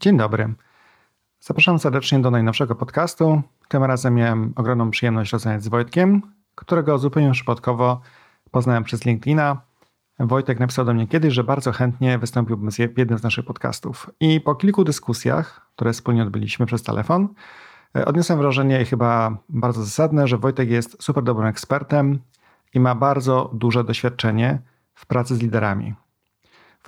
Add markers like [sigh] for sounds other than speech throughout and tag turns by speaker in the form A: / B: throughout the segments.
A: Dzień dobry. Zapraszam serdecznie do najnowszego podcastu. Tym razem miałem ogromną przyjemność rozmawiać z Wojtkiem, którego zupełnie przypadkowo poznałem przez LinkedIna. Wojtek napisał do mnie kiedyś, że bardzo chętnie wystąpiłbym w jednym z naszych podcastów. I po kilku dyskusjach, które wspólnie odbyliśmy przez telefon, e, odniosłem wrażenie chyba bardzo zasadne, że Wojtek jest super dobrym ekspertem i ma bardzo duże doświadczenie w pracy z liderami.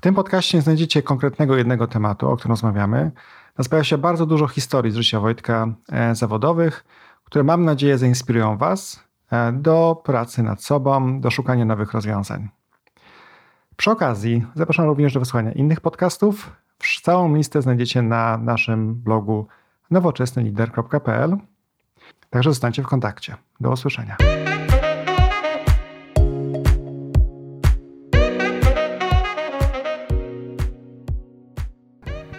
A: W tym podcaście znajdziecie konkretnego jednego tematu, o którym rozmawiamy. Natomiast się bardzo dużo historii z życia Wojtka e, zawodowych, które mam nadzieję zainspirują Was e, do pracy nad sobą, do szukania nowych rozwiązań. Przy okazji zapraszam również do wysłuchania innych podcastów. Całą listę znajdziecie na naszym blogu nowoczesnylider.pl. Także zostańcie w kontakcie. Do usłyszenia.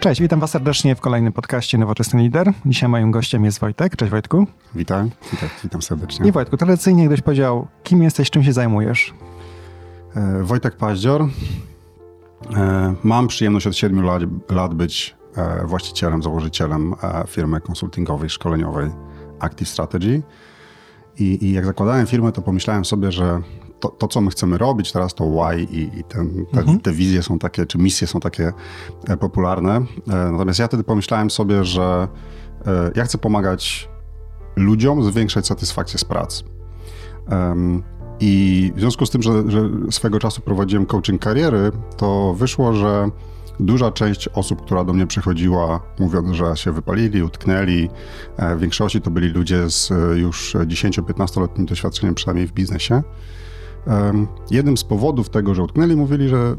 A: Cześć, witam Was serdecznie w kolejnym podcaście Nowoczesny Lider. Dzisiaj moim gościem jest Wojtek. Cześć Wojtku.
B: Witam, witam, witam serdecznie.
A: I Wojtku, tradycyjnie ktoś powiedział, kim jesteś, czym się zajmujesz?
B: E, Wojtek Paździor. E, mam przyjemność od 7 lat, lat być e, właścicielem, założycielem e, firmy konsultingowej, szkoleniowej Active Strategy. I, I, jak zakładałem firmę, to pomyślałem sobie, że to, to, co my chcemy robić teraz, to why i, i ten, te, mhm. te, wizje są takie, czy misje są takie e, popularne. E, natomiast ja wtedy pomyślałem sobie, że e, ja chcę pomagać ludziom zwiększać satysfakcję z pracy. I w związku z tym, że, że swego czasu prowadziłem coaching kariery, to wyszło, że duża część osób, która do mnie przychodziła, mówiąc, że się wypalili, utknęli, w większości to byli ludzie z już 10-15-letnim doświadczeniem, przynajmniej w biznesie. Jednym z powodów tego, że utknęli, mówili, że, że,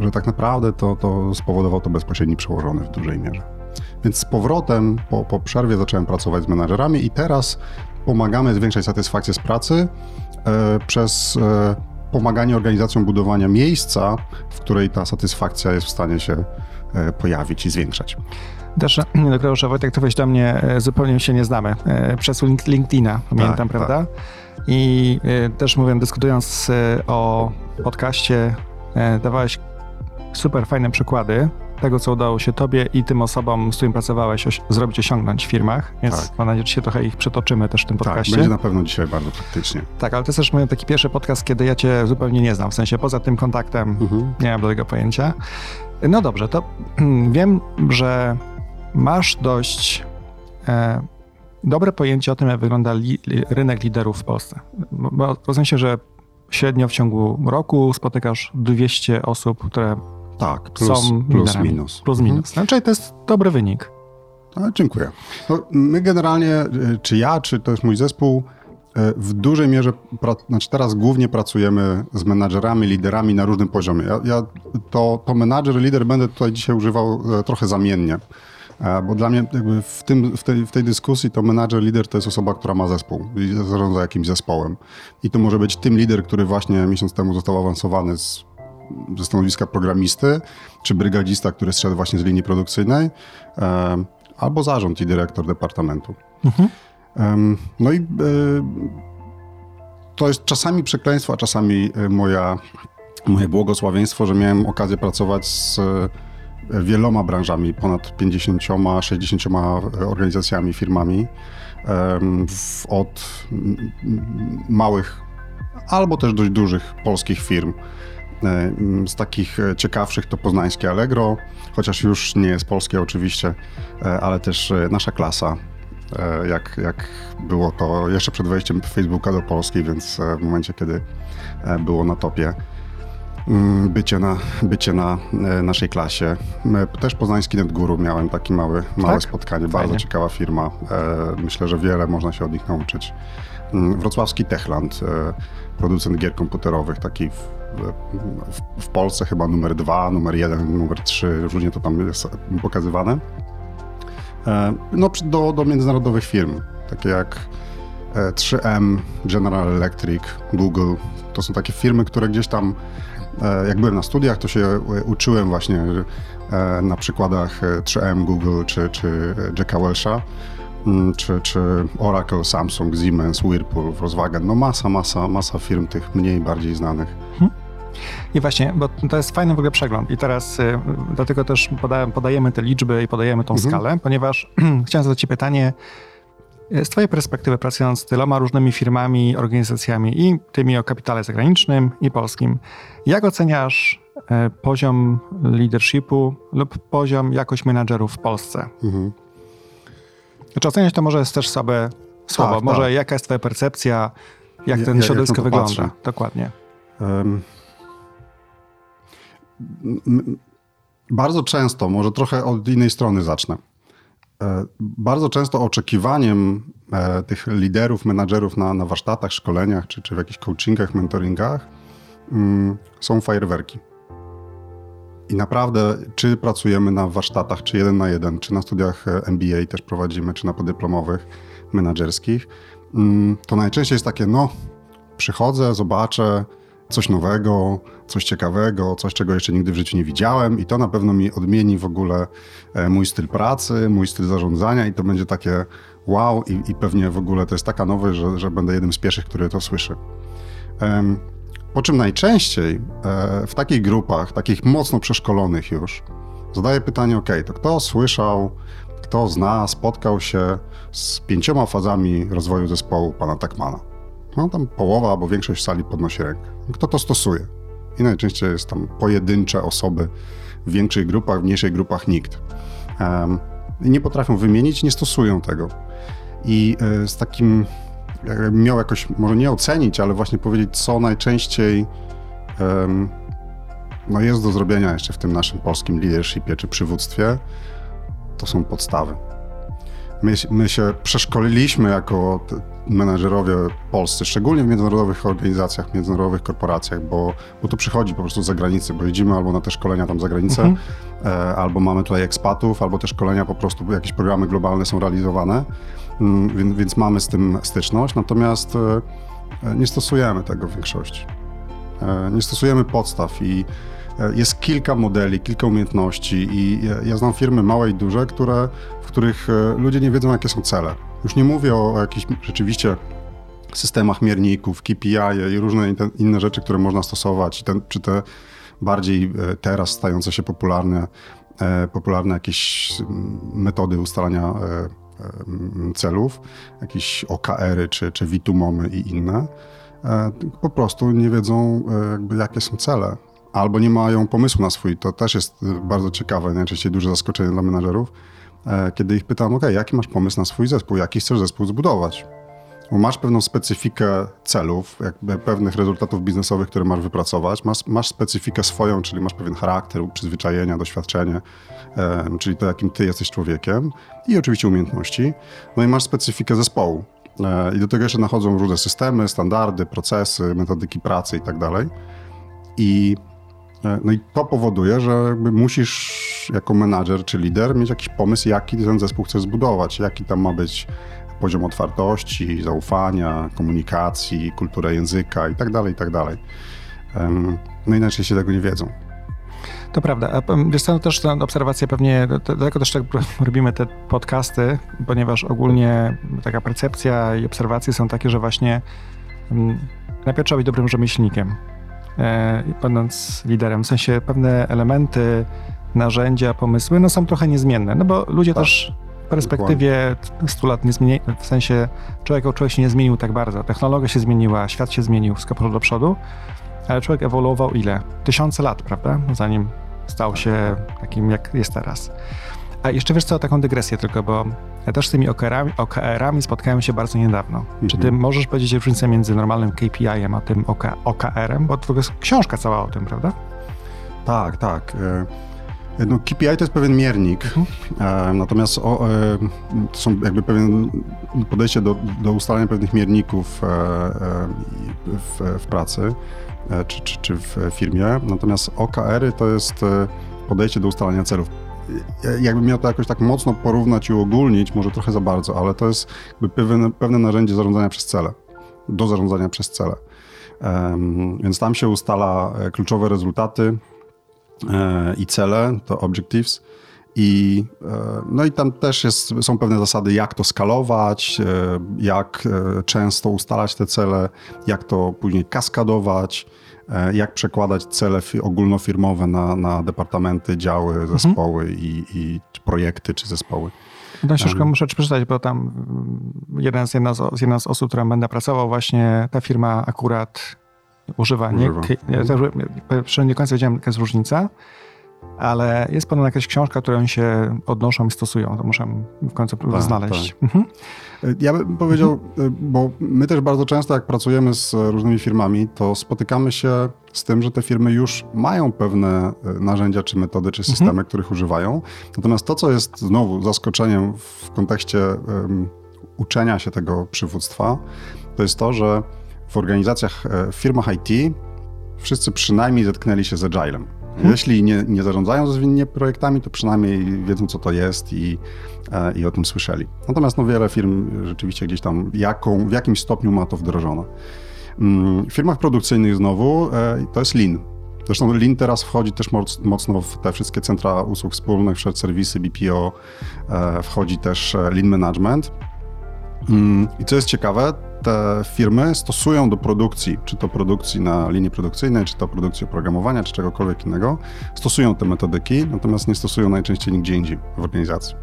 B: że tak naprawdę to, to spowodował to bezpośredni przełożony w dużej mierze. Więc z powrotem po, po przerwie zacząłem pracować z menadżerami i teraz pomagamy zwiększać satysfakcję z pracy e, przez e, pomaganie organizacjom budowania miejsca, w której ta satysfakcja jest w stanie się e, pojawić i zwiększać.
A: Też że Wojtek, ty do mnie, e, zupełnie się nie znamy. E, przez LinkedIna, pamiętam, tak, prawda? Tak. I y, też mówię, dyskutując y, o podcaście, y, dawałeś super fajne przykłady tego, co udało się tobie i tym osobom, z którymi pracowałeś, oś zrobić, osiągnąć w firmach, więc tak. mam nadzieję, że się trochę ich przetoczymy też w tym tak, podcaście.
B: Tak, będzie na pewno dzisiaj bardzo praktycznie.
A: Tak, ale to jest też mój taki pierwszy podcast, kiedy ja cię zupełnie nie znam, w sensie poza tym kontaktem mhm. nie mam do tego pojęcia. No dobrze, to [clears throat] wiem, że masz dość e, dobre pojęcie o tym, jak wygląda li, rynek liderów w Polsce. Bo w sensie, że średnio w ciągu roku spotykasz 200 osób, które
B: tak, plus, są plus minus.
A: Plus minus. Mhm. Znaczy to jest dobry wynik.
B: No, dziękuję. No, my generalnie, y, czy ja, czy to jest mój zespół, y, w dużej mierze, znaczy teraz głównie pracujemy z menadżerami, liderami na różnym poziomie. Ja, ja to, to menadżer, lider będę tutaj dzisiaj używał y, trochę zamiennie. Bo dla mnie w, tym, w, tej, w tej dyskusji to menadżer, lider to jest osoba, która ma zespół i zarządza jakimś zespołem. I to może być tym lider, który właśnie miesiąc temu został awansowany z, ze stanowiska programisty, czy brygadzista, który zszedł właśnie z linii produkcyjnej, e, albo zarząd i dyrektor departamentu. Mhm. E, no i e, to jest czasami przekleństwo, a czasami e, moja, moje błogosławieństwo, że miałem okazję pracować z wieloma branżami, ponad 50, 60 organizacjami, firmami, od małych albo też dość dużych polskich firm. Z takich ciekawszych to poznańskie Allegro, chociaż już nie jest polskie oczywiście, e, ale też e, nasza klasa, e, jak, jak było to jeszcze przed wejściem Facebooka do Polski, więc w momencie, kiedy było na topie bycie na, bycie na e, naszej klasie. Też poznański NetGuru miałem takie małe, małe tak? spotkanie, Fajnie. bardzo ciekawa firma. E, myślę, że wiele można się od nich nauczyć. Mm, wrocławski Techland, e, producent gier komputerowych, taki w, w, w Polsce chyba numer dwa, numer jeden, numer trzy, różnie to tam jest pokazywane. No do, do międzynarodowych firm, takie jak 3M, General Electric, Google. To są takie firmy, które gdzieś tam jak byłem na studiach, to się e, uczyłem właśnie e, na przykładach 3M, Google czy, czy Jacka Welsha, mm, czy, czy Oracle, Samsung, Siemens, Whirlpool, Volkswagen. No masa, masa, masa firm tych mniej, bardziej znanych. Hmm.
A: I właśnie, bo to jest fajny w ogóle przegląd i teraz y, dlatego też podajemy te liczby i podajemy tą mhm. skalę, ponieważ [clears throat] chciałem zadać ci pytanie, z Twojej perspektywy, pracując z tyloma różnymi firmami, organizacjami i tymi o kapitale zagranicznym i polskim, jak oceniasz e, poziom leadershipu lub poziom jakość menadżerów w Polsce? Mhm. Znaczy oceniać to może jest też sobie słowo. Tak, może tak. jaka jest Twoja percepcja, jak ten ja, środowisko jak wygląda? Patrzę. Dokładnie. Um,
B: bardzo często, może trochę od innej strony zacznę bardzo często oczekiwaniem e, tych liderów, menadżerów na, na warsztatach, szkoleniach czy, czy w jakichś coachingach, mentoringach mm, są fajerwerki. I naprawdę, czy pracujemy na warsztatach, czy jeden na jeden, czy na studiach e, MBA też prowadzimy, czy na podyplomowych, menadżerskich, mm, to najczęściej jest takie, no, przychodzę, zobaczę, coś nowego, coś ciekawego, coś, czego jeszcze nigdy w życiu nie widziałem i to na pewno mi odmieni w ogóle e, mój styl pracy, mój styl zarządzania i to będzie takie wow i, i pewnie w ogóle to jest taka nowość, że, że będę jednym z pierwszych, który to słyszy. Po czym najczęściej e, w takich grupach, takich mocno przeszkolonych już, zadaję pytanie, ok, to kto słyszał, kto zna, spotkał się z pięcioma fazami rozwoju zespołu pana Takmana? No tam połowa albo większość sali podnosi rękę. Kto to stosuje? I najczęściej jest tam pojedyncze osoby w większych grupach, w mniejszych grupach nikt. Um, nie potrafią wymienić, nie stosują tego. I y, z takim, jakbym miał jakoś, może nie ocenić, ale właśnie powiedzieć, co najczęściej um, no jest do zrobienia jeszcze w tym naszym polskim leadershipie czy przywództwie, to są podstawy. My, my się przeszkoliliśmy jako menedżerowie polscy, szczególnie w międzynarodowych organizacjach, międzynarodowych korporacjach, bo, bo to przychodzi po prostu z zagranicy, bo jedziemy albo na te szkolenia tam za granicę, mhm. e, albo mamy tutaj ekspatów, albo te szkolenia po prostu, jakieś programy globalne są realizowane, mm, więc, więc mamy z tym styczność, natomiast e, nie stosujemy tego w większości. E, nie stosujemy podstaw i e, jest kilka modeli, kilka umiejętności i ja, ja znam firmy małe i duże, które, w których e, ludzie nie wiedzą, jakie są cele już nie mówię o, jakichś rzeczywiście systemach mierników, KPI i różne inne rzeczy, które można stosować, ten, czy te bardziej e, teraz stające się popularne, e, popularne jakieś metody ustalania e, celów, jakieś OKR-y czy, czy Witumomy i inne, po prostu nie wiedzą jakby jakie są cele. Albo nie mają pomysłu na swój, to też jest bardzo ciekawe, najczęściej duże zaskoczenie dla menadżerów, kiedy ich pytam, ok, jaki masz pomysł na swój zespół, jaki chcesz zespół zbudować? Bo masz pewną specyfikę celów, jakby pewnych rezultatów biznesowych, które masz wypracować, masz, masz specyfikę swoją, czyli masz pewien charakter, przyzwyczajenia, doświadczenie, e, czyli to, jakim ty jesteś człowiekiem i oczywiście umiejętności. No i masz specyfikę zespołu. E, I do tego jeszcze nachodzą różne systemy, standardy, procesy, metodyki pracy i tak dalej. I E, no i to powoduje, że jakby musisz jako menadżer czy lider mieć jakiś pomysł, jaki ten zespół chcesz zbudować, jaki tam ma być poziom otwartości, zaufania, komunikacji, kultura języka i tak dalej, i tak. No inaczej się tego nie wiedzą.
A: To prawda. Wiesz co, no też ta obserwacja pewnie, dlatego też tak [laughs] robimy te podcasty, ponieważ ogólnie taka percepcja i obserwacje są takie, że właśnie najpierw trzeba być dobrym rzemieślnikiem e, będąc liderem. W sensie pewne elementy, narzędzia, pomysły no są trochę niezmienne, no bo ludzie tak. też w perspektywie 100 lat nie zmieni, w sensie człowiek o człowiek się nie zmienił tak bardzo. Technologia się zmieniła, świat się zmienił, wszystko poszło do przodu, ale człowiek ewoluował ile? Tysiące lat, prawda? Zanim stał się takim, jak jest teraz. A jeszcze wiesz co, taką dygresję tylko, bo ja też z tymi OKR-ami, OKR spotkałem się bardzo niedawno. Mhm. Czy ty mhm. możesz powiedzieć różnicę między normalnym KPI-em a tym OK, OKR-em? Bo to jest książka cała o tym, prawda?
B: Tak, tak. E, no, KPI to jest pewien miernik, mhm. E, natomiast o, e, to są jakby pewien podejście do, do ustalania pewnych mierników w, w pracy czy, czy, czy w firmie. Natomiast OKR-y to jest podejście do ustalania celów jakbym miał to jakoś tak mocno porównać i uogólnić, może trochę za bardzo, ale to jest pewne, pewne narzędzie zarządzania przez cele, do zarządzania przez cele. Um, więc tam się ustala e, kluczowe rezultaty e, i cele, to objectives. I, e, no i tam też jest, są pewne zasady, jak to skalować, e, jak e, często ustalać te cele, jak to później kaskadować, jak przekładać cele ogólnofirmowe na, na departamenty, działy, mhm. zespoły mhm. i, i projekty czy zespoły.
A: Tę książkę muszę przeczytać, bo tam mm, jeden z, jedna, z, jedna z osób, która będę pracował, właśnie ta firma akurat używa. Nie, używa. Ja też nie do końca wiedziałem, jaka jest różnica, ale jest podobno jakaś książka, którą się odnoszą i stosują. To muszę w końcu tak, znaleźć. Tak. Mhm.
B: Ja bym powiedział, mhm. bo my też bardzo często, jak pracujemy z różnymi firmami, to spotykamy się z tym, że te firmy już mają pewne e, narzędzia, czy metody, czy systemy, mhm. których używają. Natomiast to, co jest znowu zaskoczeniem w kontekście um, uczenia się tego przywództwa, to jest to, że w organizacjach, w firmach IT wszyscy przynajmniej zetknęli się z Agilem. Hmm. Jeśli nie, nie zarządzają zwinnie projektami, to przynajmniej wiedzą, co to jest i, e, i o tym słyszeli. Natomiast no, wiele firm rzeczywiście gdzieś tam jaką, w jakimś stopniu ma to wdrożone. Mm, w firmach produkcyjnych znowu e, to jest Lean. Zresztą Lean teraz wchodzi też mocno w te wszystkie centra usług wspólnych, wszelkie serwisy BPO, e, wchodzi też Lean Management. Mm, I co jest ciekawe, te firmy stosują do produkcji, czy to produkcji na linii produkcyjnej, czy to produkcji oprogramowania, czy czegokolwiek innego, stosują te metodyki, natomiast nie stosują najczęściej nigdzie indziej w organizacji.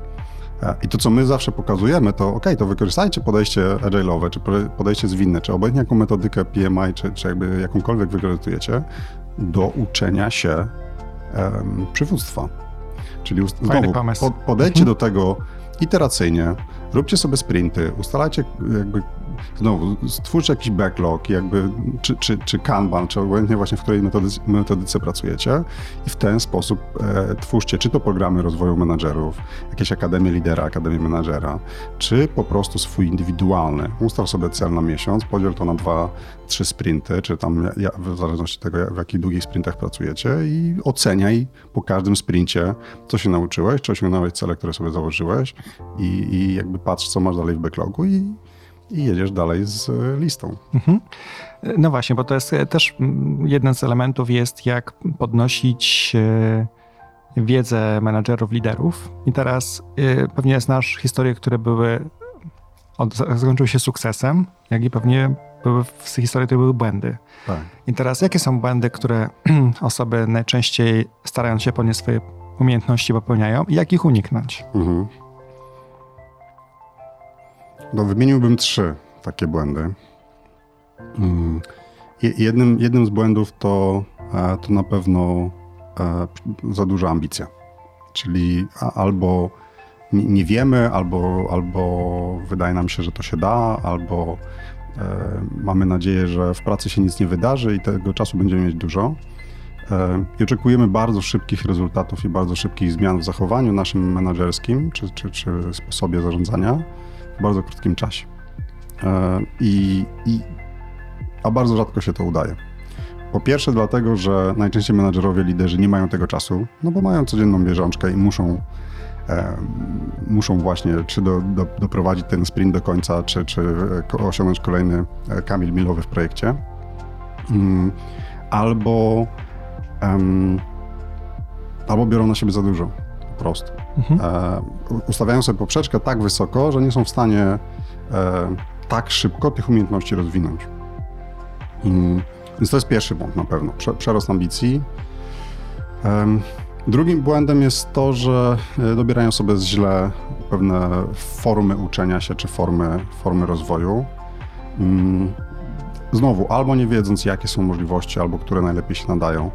B: E, I to, co my zawsze pokazujemy, to ok, to wykorzystajcie podejście agile'owe, czy podejście zwinne, czy obojętnie jaką metodykę PMI, czy, czy jakby jakąkolwiek wykorzystujecie do uczenia się um, przywództwa. Czyli znowu, podejdźcie mhm. do tego iteracyjnie, róbcie sobie sprinty, ustalajcie jakby znowu, stwórzcie jakiś backlog, jakby, czy, czy, czy Kanban, czy obojętnie właśnie w której metodyce, metodyce pracujecie i w ten sposób e, twórzcie czy to programy rozwoju menadżerów, jakieś akademie lidera, akademię menadżera, czy po prostu swój indywidualny. Ustal sobie cel na miesiąc, podziel to na dwa, trzy sprinty, czy tam ja, w zależności od tego, w jakich długich sprintach pracujecie i oceniaj po każdym sprincie, co się nauczyłeś, czy osiągnąłeś cele, które sobie założyłeś i, i jakby patrz, co masz dalej w backlogu i i jedziesz dalej z e, listą. Mhm.
A: No właśnie, bo to jest e, też jeden z elementów jest, jak podnosić e, wiedzę menadżerów, liderów. I teraz pewnie znasz historie, które były, od, zakończyły się sukcesem, jak i pewnie były w historii, które były błędy. Tak. I teraz jakie są błędy, które [clears throat] osoby najczęściej starając się podnieść swoje umiejętności popełniają i jak ich uniknąć? Mhm.
B: No, wymieniłbym trzy takie błędy. Mm, jednym, jednym z błędów to, e, to na pewno e, za duża ambicja. Czyli albo nie wiemy, albo, albo wydaje nam się, że to się da, albo e, mamy nadzieję, że w pracy się nic nie wydarzy i tego czasu będziemy mieć dużo. I oczekujemy bardzo szybkich rezultatów i bardzo szybkich zmian w zachowaniu naszym menedżerskim czy, czy, czy sposobie zarządzania bardzo krótkim czasie. E, I, i, a bardzo rzadko się to udaje. Po pierwsze dlatego, że najczęściej menadżerowie, liderzy nie mają tego czasu, no bo mają codzienną bieżączkę i muszą, e, muszą właśnie czy do, do, doprowadzić ten sprint do końca, czy, czy osiągnąć kolejny e, kamil milowy w projekcie. Mm, albo, albo biorą na siebie za dużo po prostu. Mhm. E, ustawiają sobie poprzeczkę tak wysoko, że nie są w stanie e, tak szybko tych umiejętności rozwinąć. Więc to jest pierwszy błąd na pewno, przerost ambicji. Drugim błędem jest to, że e, dobierają sobie źle pewne formy uczenia się czy formy, formy rozwoju. Mm, znowu, albo nie wiedząc, jakie są możliwości, albo które najlepiej się nadają.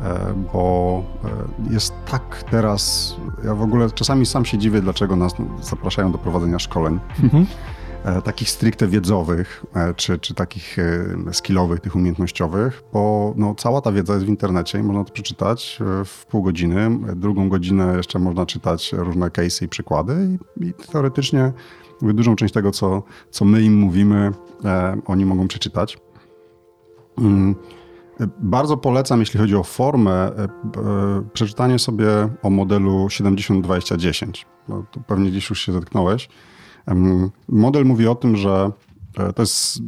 B: E, bo e, jest tak teraz, ja w ogóle czasami sam się dziwię, dlaczego nas zapraszają do prowadzenia szkoleń. Mhm. E, takich stricte wiedzowych, czy, czy takich skillowych, tych umiejętnościowych, bo no, cała ta wiedza jest w internecie i można to przeczytać w pół godziny. Drugą godzinę jeszcze można czytać różne case'y i przykłady i, i teoretycznie dużą część tego, co, co my im mówimy, oni mogą przeczytać. Mm. Bardzo polecam, jeśli chodzi o formę, e, e, przeczytanie sobie o modelu 70-20-10. No, to pewnie gdzieś już się zetknąłeś. Model mówi o tym, że e, to jest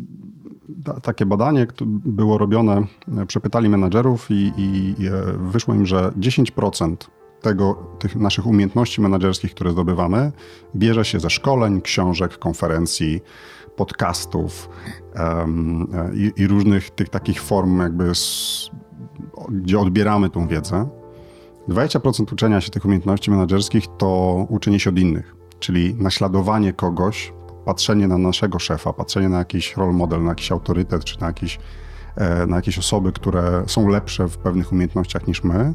B: takie badanie, które było robione, przepytali menadżerów i, i wyszło im, że 10% tego, tych naszych umiejętności menedżerskich, które zdobywamy, bierze się ze szkoleń, książek, konferencji, podcastów i, i różnych tych takich form jakby, z, gdzie odbieramy tą wiedzę, 20% uczenia się tych umiejętności menedżerskich to uczenie się od innych, czyli naśladowanie kogoś, patrzenie na naszego szefa, patrzenie na jakiś role model, na jakiś autorytet, czy na jakieś, e, na jakieś osoby, które są lepsze w pewnych umiejętnościach niż my,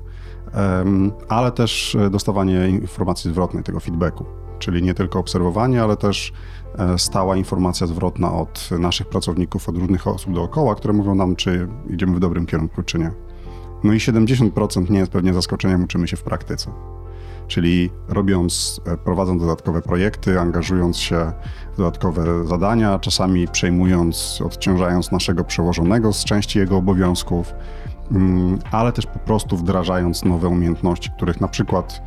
B: ale też dostawanie informacji zwrotnej, tego feedbacku, czyli nie tylko obserwowanie, ale też e, stała informacja zwrotna od naszych pracowników, od różnych osób dookoła, które mówią nam, czy idziemy w dobrym kierunku, czy nie. No i 70% nie jest pewnie zaskoczeniem, uczymy się w praktyce. Czyli robiąc, e, prowadząc dodatkowe projekty, angażując się w dodatkowe zadania, czasami przejmując, odciążając naszego przełożonego z części jego obowiązków, mm, ale też po prostu wdrażając nowe umiejętności, których na przykład,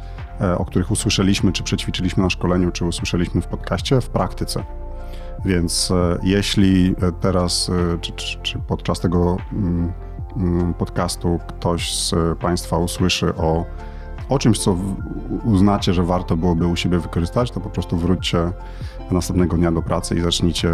B: o których usłyszeliśmy, czy przećwiczyliśmy na szkoleniu, czy usłyszeliśmy w podcaście, w praktyce. Więc e, jeśli teraz, czy, czy, czy podczas tego mm, Mm, podcastu ktoś z Państwa usłyszy o, o czymś, co uznacie, że warto byłoby u siebie wykorzystać, to po prostu wróćcie następnego dnia do pracy i zacznijcie,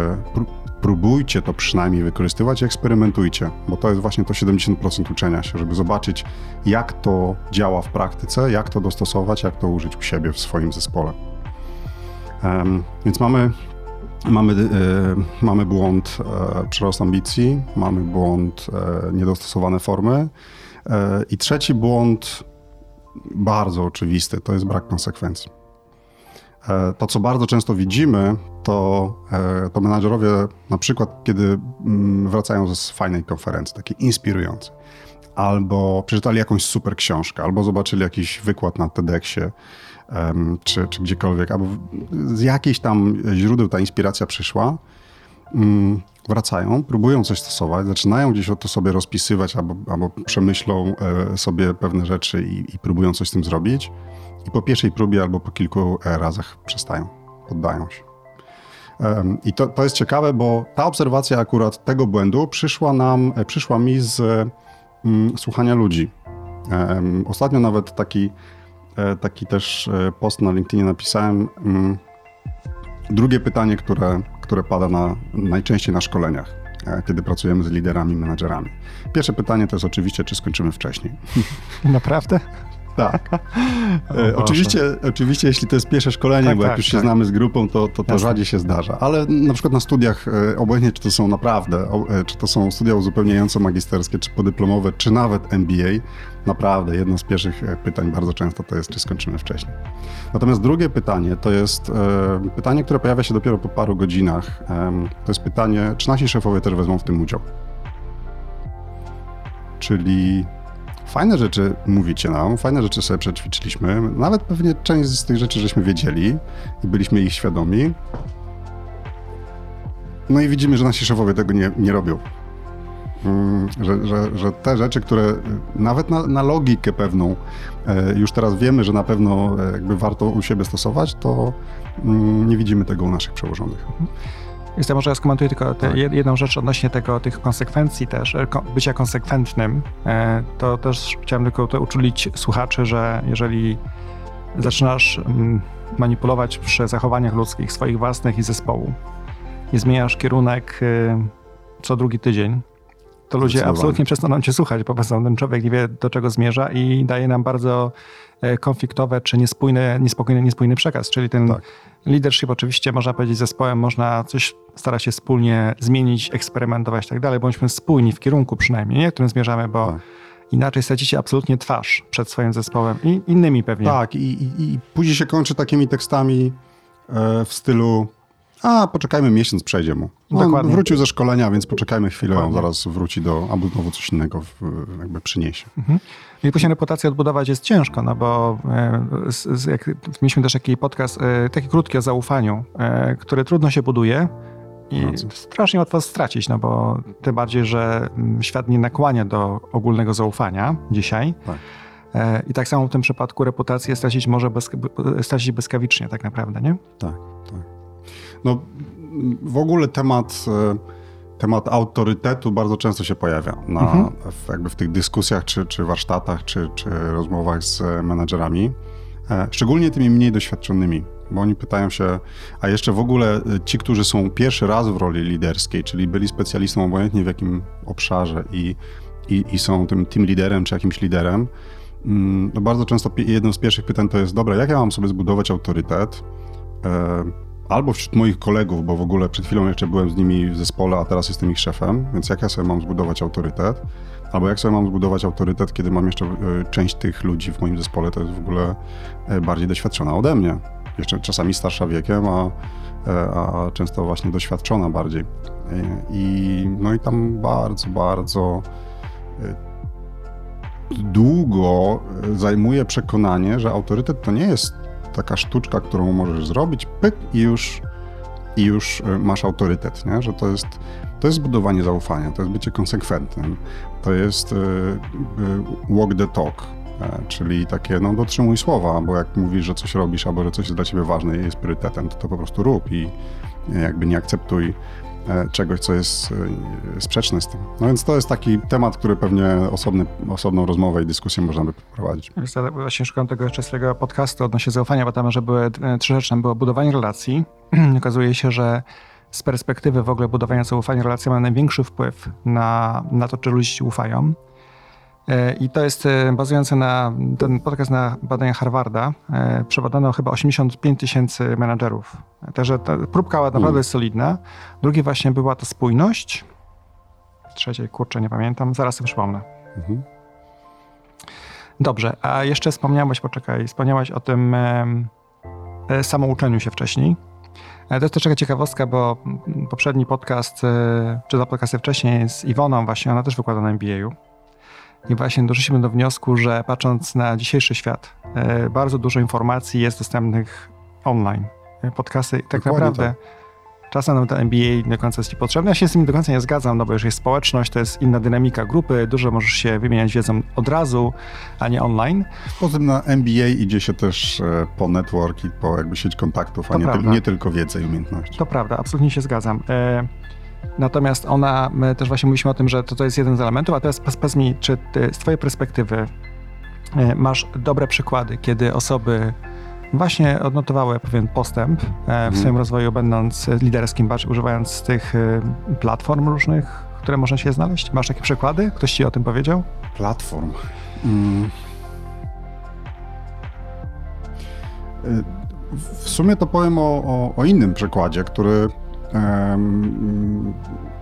B: próbujcie to przynajmniej wykorzystywać eksperymentujcie, bo to jest właśnie to 70% uczenia się, żeby zobaczyć, jak to działa w praktyce, jak to dostosować, jak to użyć u siebie w swoim zespole. Um, więc mamy Mamy, e, mamy błąd e, ambicji, mamy błąd e, niedostosowane formy. E, I trzeci błąd, bardzo oczywisty, to jest brak konsekwencji. To, co bardzo często widzimy, to, e, to menadżerowie, na przykład, kiedy mm, wracają z fajnej konferencji, takiej inspirującej, albo przeczytali jakąś super książkę, albo zobaczyli jakiś wykład na TEDxie, czy, czy gdziekolwiek, albo z jakichś tam źródeł ta inspiracja przyszła, mm, wracają, próbują coś stosować, zaczynają gdzieś o to sobie rozpisywać albo, albo przemyślą e, sobie pewne rzeczy i, i próbują coś z tym zrobić. I po pierwszej próbie albo po kilku e, razach przestają, poddają się. I to, to jest ciekawe, bo ta obserwacja akurat tego błędu przyszła nam, e, przyszła mi z mm, słuchania ludzi. Ostatnio nawet taki E, taki też e, post na LinkedInie napisałem. Mm, drugie pytanie, które, które pada na, najczęściej na szkoleniach, kiedy pracujemy z liderami, menadżerami. Pierwsze pytanie to jest oczywiście, czy skończymy wcześniej. [laughs]
A: Naprawdę?
B: Tak. [laughs] E, oczywiście, oczywiście, jeśli to jest pierwsze szkolenie, tak, bo jak tak, już się tak. znamy z grupą, to, to, to rzadziej się zdarza. Ale na przykład na studiach, e, obojętnie czy to są naprawdę, e, czy to są studia uzupełniające magisterskie, czy podyplomowe, czy nawet MBA, naprawdę jedno z pierwszych e, pytań bardzo często to jest, czy skończymy wcześniej. Natomiast drugie pytanie to jest pytanie, które pojawia się dopiero po paru godzinach. To jest pytanie, czy nasi szefowie też wezmą w tym udział? Czyli Fajne rzeczy mówicie nam, fajne rzeczy sobie przećwiczyliśmy. Nawet pewnie część z tych rzeczy żeśmy wiedzieli i byliśmy ich świadomi. No i widzimy, że nasi szefowie tego nie, nie robią. Mm, że, że, że, te rzeczy, które nawet na, na, logikę pewną e, już teraz wiemy, że na pewno e, jakby warto u siebie stosować, to mm, nie widzimy tego u naszych przełożonych.
A: Może ja skomentuję tylko tak. jedną rzecz odnośnie tego, tych konsekwencji też, e, bycia konsekwentnym. E, to też chciałem tylko to uczulić słuchaczy, że jeżeli zaczynasz mm, manipulować przy zachowaniach ludzkich, swoich własnych i zespołu i zmieniasz kierunek y, co drugi tydzień, to ludzie absolutnie przestaną cię słuchać, po prostu ten człowiek nie wie, do czego zmierza i daje nam bardzo konfliktowe czy niespójny, niespokojny, niespójny przekaz, czyli ten tak. leadership oczywiście można powiedzieć zespołem, można coś starać się wspólnie zmienić, eksperymentować i tak dalej, bądźmy spójni w kierunku przynajmniej, nie, w którym zmierzamy, bo tak. inaczej stracicie absolutnie twarz przed swoim zespołem i innymi pewnie.
B: Tak, i, i, i później się kończy takimi tekstami e, w stylu a poczekajmy miesiąc, przejdzie mu. On Dokładnie. wrócił ze szkolenia, więc poczekajmy chwilę, Dokładnie. on zaraz wróci do, albo znowu coś innego jakby przyniesie. Mhm.
A: I później reputację odbudować jest ciężko, no bo e, z, z, jak, mieliśmy też taki podcast, e, taki krótki o zaufaniu, e, który trudno się buduje i no strasznie łatwo stracić, no bo tym bardziej, że mm, świat nie nakłania do ogólnego zaufania dzisiaj. Tak. I tak samo w tym przypadku reputację stracić może bez, stracić błyskawicznie tak naprawdę, nie?
B: Tak, tak. No, w ogóle temat, e, temat autorytetu bardzo często się pojawia na, mhm. w, jakby w tych dyskusjach, czy, czy warsztatach, czy, czy rozmowach z menadżerami, e, szczególnie tymi mniej doświadczonymi. Bo oni pytają się, a jeszcze w ogóle ci, którzy są pierwszy raz w roli liderskiej, czyli byli specjalistą obojętnie w jakim obszarze i, i, i są tym team liderem czy jakimś liderem, mm, no bardzo często jedno z pierwszych pytań to jest, dobra, jak ja mam sobie zbudować autorytet? E, albo wśród moich kolegów, bo w ogóle przed chwilą jeszcze byłem z nimi w zespole, a teraz jestem ich szefem, więc jak ja sobie mam zbudować autorytet? Albo jak sobie mam zbudować autorytet, kiedy mam jeszcze e, część tych ludzi w moim zespole, to jest w ogóle e, bardziej doświadczona ode mnie. Jeszcze czasami starsza wiekiem, a, a często właśnie doświadczona bardziej. I, no i tam bardzo, bardzo długo zajmuje przekonanie, że autorytet to nie jest taka sztuczka, którą możesz zrobić, pyk i już, i już e, masz autorytet, nie? że to jest, to jest budowanie zaufania, to jest bycie konsekwentnym, to jest e, e, walk the talk, czyli takie, no dotrzymuj słowa, bo jak mówisz, że coś robisz, albo że coś jest dla ciebie ważne i jest priorytetem, to to po prostu rób i jakby nie akceptuj E, czegoś, co jest e, sprzeczne z tym. No więc to jest taki temat, który pewnie osobny, osobną rozmowę i dyskusję można by prowadzić.
A: Właśnie szukam tego jeszcze swojego podcastu odnośnie zaufania, bo tam, że były e, trzy rzeczy. Tam było budowanie relacji. [clears throat] Okazuje się, że z perspektywy w ogóle budowania zaufania relacja ma największy wpływ na, na to, czy ludzie ci ufają. E, I to jest e, bazujące na ten podcast na badaniach Harvarda. E, przebadano chyba 85 tysięcy menadżerów. Także ta próbka naprawdę mm. jest solidna. Drugie właśnie była to spójność. Trzeciej, kurczę, nie pamiętam. Zaraz sobie przypomnę. Mhm. Dobrze, a jeszcze wspomniałeś, poczekaj, wspomniałeś o tym e, samouczeniu się wcześniej. To jest też taka ciekawostka, bo poprzedni podcast, czy dwa podcasty wcześniej z Iwoną właśnie, ona też wykłada na MBA-u. I właśnie doszliśmy do wniosku, że patrząc na dzisiejszy świat, e, bardzo dużo informacji jest dostępnych online. E, podcasty, tak Dokładnie naprawdę tak. czasem nawet MBA nie do końca jest ci potrzebne. Ja się z tym do końca nie zgadzam, no bo już jest społeczność, to jest inna dynamika grupy, dużo możesz się wymieniać wiedzą od razu, a nie online.
B: Poza tym na MBA idzie się też e, po network i po jakby sieć kontaktów, a nie, nie, tylko wiedzę i umiejętności.
A: To prawda, absolutnie się zgadzam. Natomiast ona, my też właśnie mówiliśmy o tym, że to, to jest jeden z elementów, a teraz powiedz mi, czy ty, z twojej perspektywy e, masz dobre przykłady, kiedy osoby właśnie odnotowały pewien postęp e, w mhm. swoim rozwoju, będąc liderskim, używając tych e, platform różnych, które można się znaleźć? Masz takie przykłady? Ktoś ci o tym powiedział?
B: Platform. Mm. W sumie to powiem o, o, o innym przykładzie, który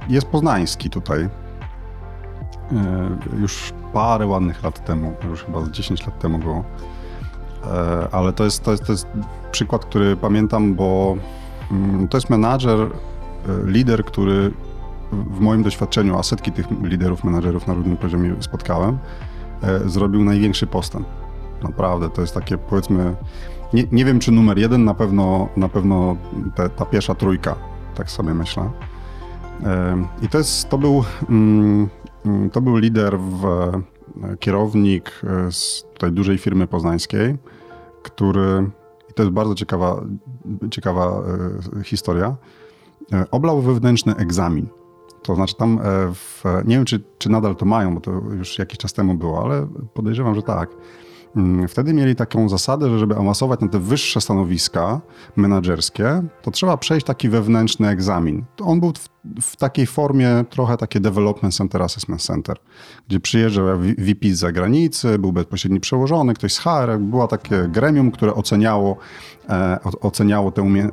B: jest poznański tutaj. E, już parę ładnych lat temu, już chyba 10 lat temu było. E, ale to jest, to jest, to jest przykład, który pamiętam, bo mm, to jest menadżer, e, lider, który w moim doświadczeniu, a setki tych liderów, menadżerów na różnym poziomie spotkałem, zrobił największy postęp. Naprawdę, to jest takie powiedzmy, nie, nie wiem czy numer jeden, na pewno, na pewno te, ta pierwsza trójka tak sobie myślę. I to, jest, to, był, mm, to był lider, w, kierownik e, z tutaj dużej firmy poznańskiej, który, i to jest bardzo ciekawa, ciekawa e, historia, e, oblał wewnętrzny egzamin. To znaczy tam, w, nie wiem czy, czy nadal to mają, bo to już jakiś czas temu było, ale podejrzewam, że tak Mm, wtedy mieli taką zasadę, że żeby awansować na te wyższe stanowiska menedżerskie, to trzeba przejść taki wewnętrzny egzamin. On był w, w takiej formie trochę takie Development Center, Assessment Center, gdzie przyjeżdżał VP z zagranicy, był bezpośredni przełożony, ktoś z HR, było takie gremium, które oceniało, e, oceniało te umie-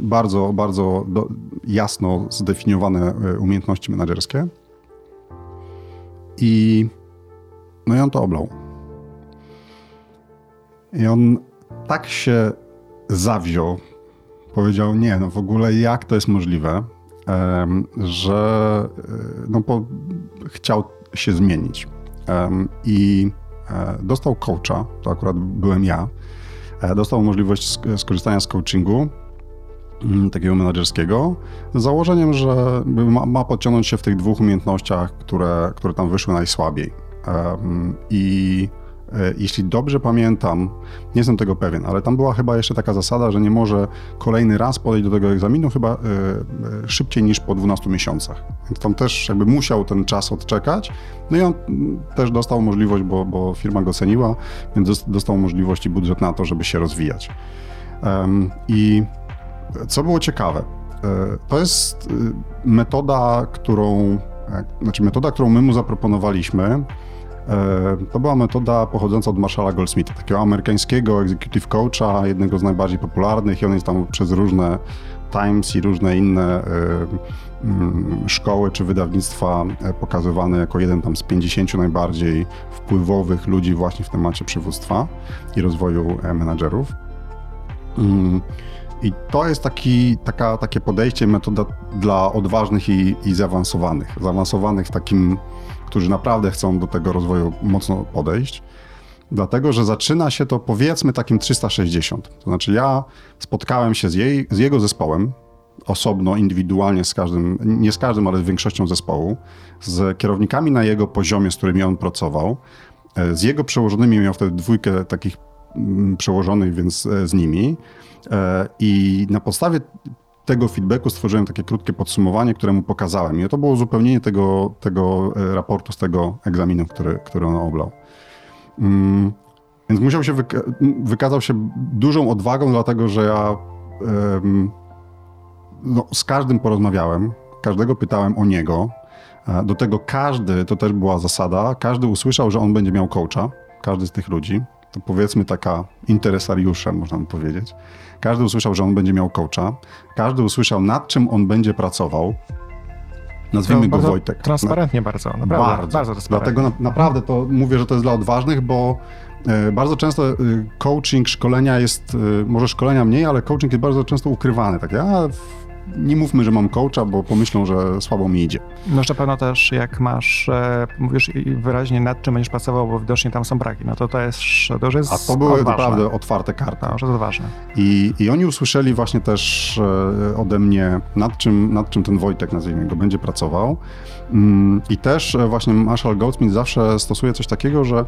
B: bardzo, bardzo do, jasno zdefiniowane e, umiejętności menedżerskie. I no i on to oblał. I on tak się zawziął, powiedział, nie, no w ogóle jak to jest możliwe, że e, no, chciał się zmienić. I e, dostał coacha, to akurat byłem ja, e, dostał możliwość skorzystania z coachingu mm, takiego menedżerskiego, z założeniem, że ma, ma podciągnąć się w tych dwóch umiejętnościach, które, które tam wyszły najsłabiej. I jeśli dobrze pamiętam, nie jestem tego pewien, ale tam była chyba jeszcze taka zasada, że nie może kolejny raz podejść do tego egzaminu chyba e, e, szybciej niż po 12 miesiącach. Więc tam też jakby musiał ten czas odczekać. No i on też dostał możliwość, bo, bo firma go ceniła, więc dostał możliwość i budżet na to, żeby się rozwijać. I co było ciekawe, to jest metoda, którą, znaczy metoda, którą my mu zaproponowaliśmy, to była metoda pochodząca od Marshalla Goldsmitha, takiego amerykańskiego executive coacha, jednego z najbardziej popularnych i on jest tam przez różne Times i różne inne mm, szkoły czy wydawnictwa e, pokazywane jako jeden tam z 50 najbardziej wpływowych ludzi właśnie w temacie przywództwa i rozwoju e, menadżerów. Mm, I to jest taki, taka, takie podejście, metoda dla odważnych i, i zaawansowanych. Zaawansowanych w takim którzy naprawdę chcą do tego rozwoju mocno podejść. Dlatego, że zaczyna się to powiedzmy takim 360. To znaczy, ja spotkałem się z, jej, z jego zespołem, osobno, indywidualnie z każdym, nie z każdym, ale z większością zespołu, z kierownikami na jego poziomie, z którymi on pracował, e, z jego przełożonymi, miał wtedy dwójkę takich mm, przełożonych, więc e, z nimi. E, I na podstawie tego feedbacku stworzyłem takie krótkie podsumowanie, które mu pokazałem. I to było uzupełnienie tego, tego e, raportu z tego egzaminu, który, który on oblał. Mm, więc musiał się wyka wykazał się dużą odwagą, dlatego że ja no, z każdym porozmawiałem, każdego pytałem o niego. E, do tego każdy, to też była zasada, każdy usłyszał, że on będzie miał coacha, każdy z tych ludzi. To powiedzmy taka interesariusze, można by powiedzieć. Każdy usłyszał, że on będzie miał coacha. Każdy usłyszał, nad czym on będzie pracował. Nazwijmy go Wojtek.
A: Transparentnie bardzo, naprawdę. Bardzo, bardzo transparentnie.
B: Dlatego na, naprawdę to mówię, że to jest dla odważnych, bo e, bardzo często e, coaching, szkolenia jest, e, może szkolenia mniej, ale coaching jest bardzo często ukrywany. Tak, ja nie mówmy, że mam coacha, bo pomyślą, że słabo mi idzie.
A: No na pewno też jak masz, e, mówisz wyraźnie nad czym będziesz pracował, bo widocznie tam są braki, no to to jest, to już jest
B: A to były odważne. naprawdę otwarte karty.
A: To już jest odważne.
B: I, I oni usłyszeli właśnie też e, ode mnie, nad czym, nad czym ten Wojtek, nazwijmy go, będzie pracował. Mm, I też e, właśnie Marshall Goldsmith zawsze stosuje coś takiego, że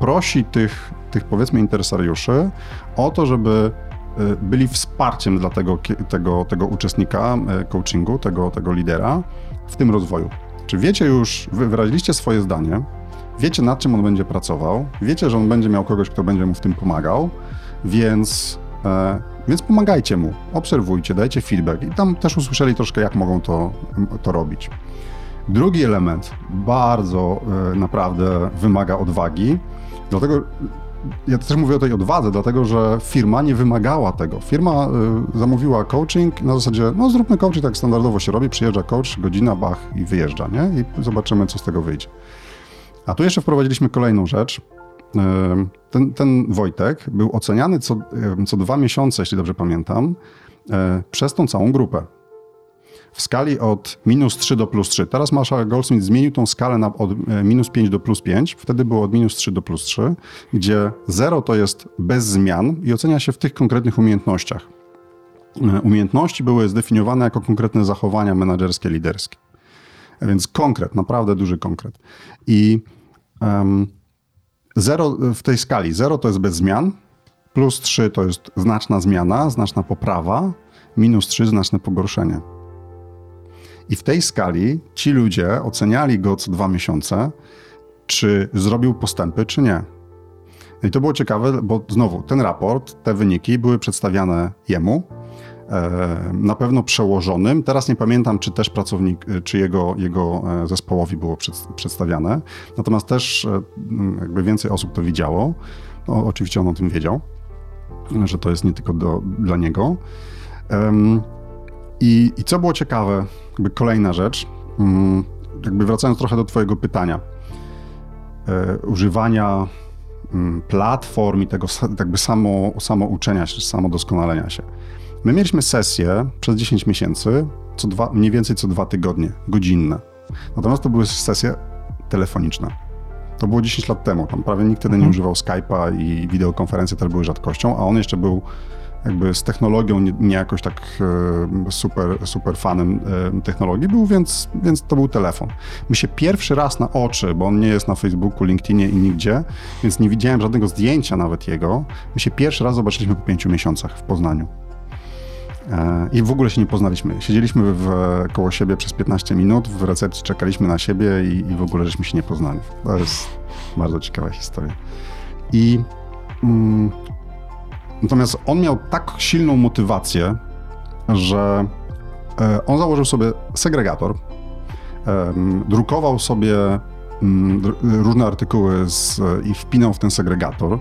B: prosi tych, tych powiedzmy interesariuszy o to, żeby byli wsparciem dla tego, tego, tego uczestnika y, coachingu, tego, tego lidera w tym rozwoju. Czy wiecie już, wy wyraziliście swoje zdanie, wiecie nad czym on będzie pracował, wiecie, że on będzie miał kogoś, kto będzie mu w tym pomagał, więc, e, więc pomagajcie mu, obserwujcie, dajcie feedback i tam też usłyszeli troszkę, jak mogą to, to robić. Drugi element bardzo e, naprawdę wymaga odwagi, dlatego ja też mówię o tej odwadze, dlatego że firma nie wymagała tego. Firma y, zamówiła coaching na zasadzie, no zróbmy coaching, tak standardowo się robi, przyjeżdża coach, godzina, bach i wyjeżdża, nie? I zobaczymy, co z tego wyjdzie. A tu jeszcze wprowadziliśmy kolejną rzecz. Y, ten, ten Wojtek był oceniany co, y, co dwa miesiące, jeśli dobrze pamiętam, y, przez tą całą grupę w skali od minus 3 do plus 3. Teraz Marshall Goldsmith zmienił tą skalę na od e, minus 5 do plus 5. Wtedy było od minus 3 do plus 3, gdzie 0 to jest bez zmian i ocenia się w tych konkretnych umiejętnościach. E, umiejętności były zdefiniowane jako konkretne zachowania menedżerskie, liderskie. Więc konkret, naprawdę duży konkret. I um, 0 w tej skali 0 to jest bez zmian, plus 3 to jest znaczna zmiana, znaczna poprawa, minus 3 znaczne pogorszenie. I w tej skali ci ludzie oceniali go co dwa miesiące, czy zrobił postępy, czy nie. No I to było ciekawe, bo znowu ten raport, te wyniki były przedstawiane jemu, e, na pewno przełożonym. Teraz nie pamiętam, czy też pracownik, czy jego, jego e, zespołowi było przedstawiane. Natomiast też e, jakby więcej osób to widziało. No, oczywiście on o tym wiedział, że to jest nie tylko do, dla niego. I, I co było ciekawe, jakby kolejna rzecz, mm, jakby wracając trochę do Twojego pytania, e, używania mm, platform i tego jakby samo, samo uczenia się, samo doskonalenia się. My mieliśmy sesje przez 10 miesięcy, co dwa, mniej więcej co dwa tygodnie, godzinne. Natomiast to były sesje telefoniczne. To było 10 lat temu, tam prawie nikt wtedy nie mhm. używał Skype'a i wideokonferencje też były rzadkością, a on jeszcze był jakby z technologią nie, nie jakoś tak e, super, super fanem e, technologii był, więc, więc to był telefon. My się pierwszy raz na oczy, bo on nie jest na Facebooku, LinkedInie i nigdzie, więc nie widziałem żadnego zdjęcia nawet jego. My się pierwszy raz zobaczyliśmy po pięciu miesiącach w Poznaniu. E, I w ogóle się nie poznaliśmy. Siedzieliśmy w, koło siebie przez 15 minut, w recepcji czekaliśmy na siebie i, i w ogóle żeśmy się nie poznali. To jest bardzo ciekawa historia. I mm, Natomiast on miał tak silną motywację, że e, on założył sobie segregator, drukował sobie mm, różne artykuły z, i wpinał w ten segregator.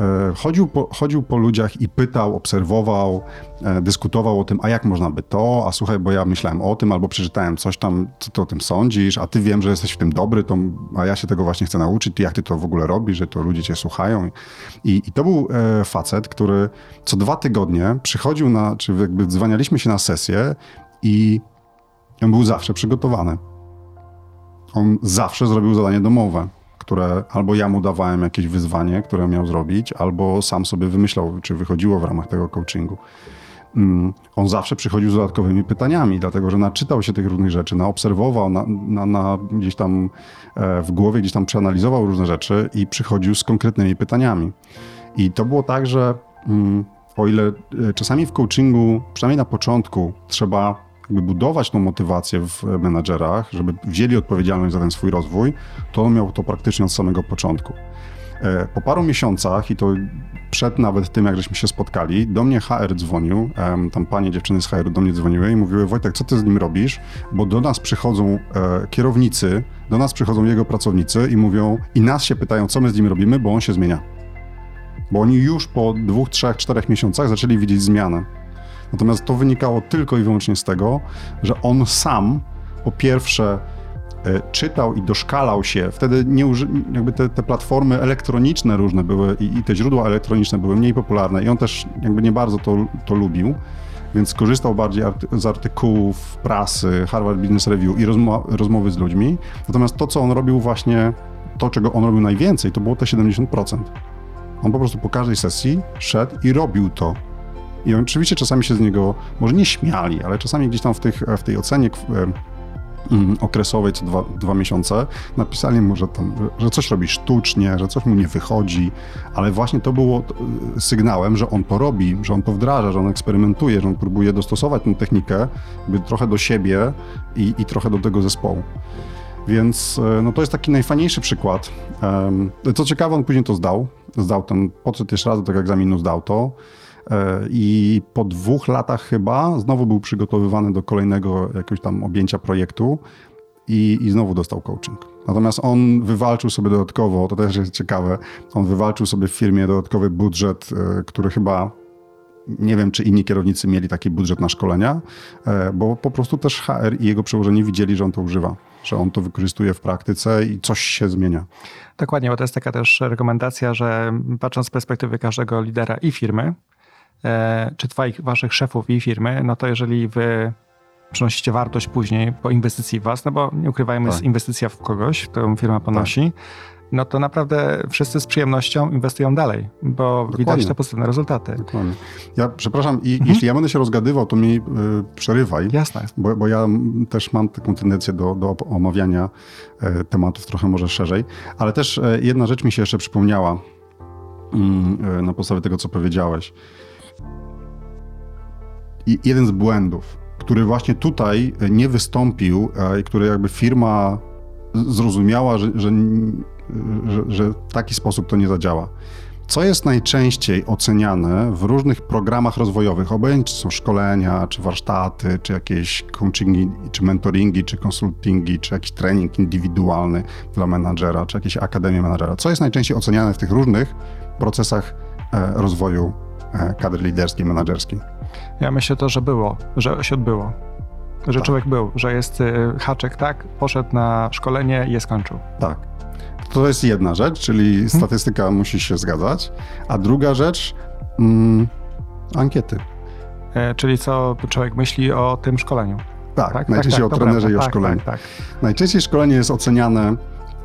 B: E, chodził po, chodził po ludziach i pytał, obserwował, e, dyskutował o tym, a jak można by to, a słuchaj, bo ja myślałem o tym, albo przeczytałem coś tam, co ty o tym sądzisz, a ty wiem, że jesteś w tym dobry, to, a ja się tego właśnie chcę nauczyć, jak ty to w ogóle robisz, że to ludzie cię słuchają. I, i to był e, facet, który co dwa tygodnie przychodził na, czy jakby dzwanialiśmy się na sesję i on był zawsze przygotowany. On zawsze zrobił zadanie domowe które albo ja mu dawałem jakieś wyzwanie, które miał zrobić, albo sam sobie wymyślał, czy wychodziło w ramach tego coachingu. Mm, on zawsze przychodził z dodatkowymi pytaniami, dlatego że naczytał się tych różnych rzeczy, naobserwował, na, na, na gdzieś tam e, w głowie gdzieś tam przeanalizował różne rzeczy i przychodził z konkretnymi pytaniami. I to było tak, że mm, o ile e, czasami w coachingu, przynajmniej na początku, trzeba jakby budować tą motywację w menadżerach, żeby wzięli odpowiedzialność za ten swój rozwój, to on miał to praktycznie od samego początku. E, po paru miesiącach, i to przed nawet tym, jak żeśmy się spotkali, do mnie HR dzwonił, tam panie dziewczyny z HR do mnie dzwoniły i mówiły, Wojtek, co ty z nim robisz? Bo do nas przychodzą e, kierownicy, do nas przychodzą jego pracownicy i mówią, i nas się pytają, co my z nim robimy, bo on się zmienia. Bo oni już po dwóch, trzech, czterech miesiącach zaczęli widzieć zmianę. Natomiast to wynikało tylko i wyłącznie z tego, że on sam po pierwsze e, czytał i doszkalał się. Wtedy nie uży, jakby te, te, platformy elektroniczne różne były i, i, te źródła elektroniczne były mniej popularne i on też jakby nie bardzo to, to lubił, więc korzystał bardziej arty, z artykułów, prasy, Harvard Business Review i rozmo rozmowy z ludźmi. Natomiast to, co on robił właśnie, to, czego on robił najwięcej, to było te 70%. On po prostu po każdej sesji szedł i robił to. I oczywiście czasami się z niego, może nie śmiali, ale czasami gdzieś tam w, tych, w tej ocenie mm, okresowej co dwa, dwa miesiące, napisali mu, że, tam, że coś robi sztucznie, że coś mu nie wychodzi, ale właśnie to było sygnałem, że on to robi, że on to wdraża, że on eksperymentuje, że on próbuje dostosować tę technikę trochę do siebie i, i trochę do tego zespołu. Więc e, no to jest taki najfajniejszy przykład. Co ciekawe, on później to zdał. Zdał ten podszedł jeszcze raz do tego egzaminu, zdał to. E, I po dwóch latach chyba znowu był przygotowywany do kolejnego jakiegoś tam objęcia projektu i, i znowu dostał coaching. Natomiast on wywalczył sobie dodatkowo, to też jest ciekawe, on wywalczył sobie w firmie dodatkowy budżet, e, który chyba nie wiem, czy inni kierownicy mieli taki budżet na szkolenia, e, bo po prostu też HR i jego przełożeni widzieli, że on to używa, że on to wykorzystuje w praktyce i coś się zmienia.
A: Dokładnie, bo to jest taka też rekomendacja, że patrząc z perspektywy każdego lidera i firmy, czy twoich, waszych szefów i firmy, no to jeżeli wy przynosicie wartość później po inwestycji w was, no bo nie ukrywajmy, tak. jest inwestycja w kogoś, którą firma ponosi, tak. no to naprawdę wszyscy z przyjemnością inwestują dalej, bo Dokładnie. widać te pozytywne rezultaty.
B: Dokładnie. Ja przepraszam, i mhm. jeśli ja będę się rozgadywał, to mi y, przerywaj.
A: Jasne.
B: Bo, bo, ja też mam taką tendencję do, do omawiania y, tematów trochę może szerzej, ale też y, jedna rzecz mi się jeszcze przypomniała mm, na podstawie tego, co powiedziałeś jeden z błędów, który właśnie tutaj nie wystąpił i który jakby firma zrozumiała, że, że, że, że w taki sposób to nie zadziała. Co jest najczęściej oceniane w różnych programach rozwojowych, obojętnie czy są szkolenia, czy warsztaty, czy jakieś coachingi, czy mentoringi, czy konsultingi, czy jakiś trening indywidualny dla menadżera, czy jakieś akademie menadżera. Co jest najczęściej oceniane w tych różnych procesach e, rozwoju e, kadry liderskiej, menadżerskiej?
A: Ja myślę to, że było, że się odbyło. Że tak. człowiek był, że jest y, haczek, tak, poszedł na szkolenie i je skończył.
B: Tak. To jest jedna rzecz, czyli hmm. statystyka musi się zgadzać. A druga rzecz, mm, ankiety.
A: E, czyli co człowiek myśli o tym szkoleniu.
B: Tak, tak? najczęściej tak, tak, o trenerze i o tak, szkoleniu. Tak, najczęściej szkolenie jest oceniane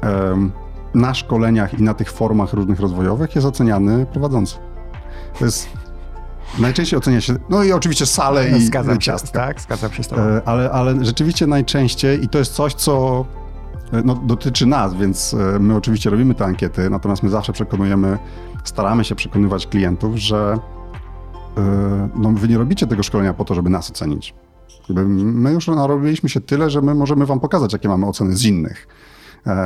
B: um, na szkoleniach i na tych formach różnych rozwojowych jest oceniany prowadzący. To jest Najczęściej ocenia się, no i oczywiście sale i
A: zgadzam ciastka. Się, tak, zgadzam się z tobą. E,
B: ale, ale rzeczywiście najczęściej, i to jest coś, co e, no, dotyczy nas, więc e, my oczywiście robimy te ankiety, natomiast my zawsze przekonujemy, staramy się przekonywać klientów, że no, wy nie robicie tego szkolenia po to, żeby nas ocenić. My już narobiliśmy się tyle, że my możemy wam pokazać, jakie mamy oceny z innych.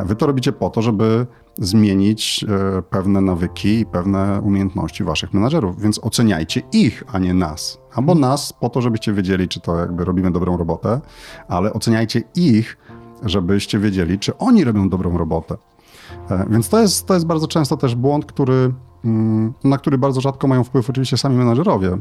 B: Wy to robicie po to, żeby zmienić pewne nawyki i pewne umiejętności waszych menadżerów, więc oceniajcie ich, a nie nas. Albo nas po to, żebyście wiedzieli, czy to jakby robimy dobrą robotę, ale oceniajcie ich, żebyście wiedzieli, czy oni robią dobrą robotę. E, więc to jest, to jest bardzo często też błąd, który, mm, na który bardzo rzadko mają wpływ oczywiście sami menadżerowie,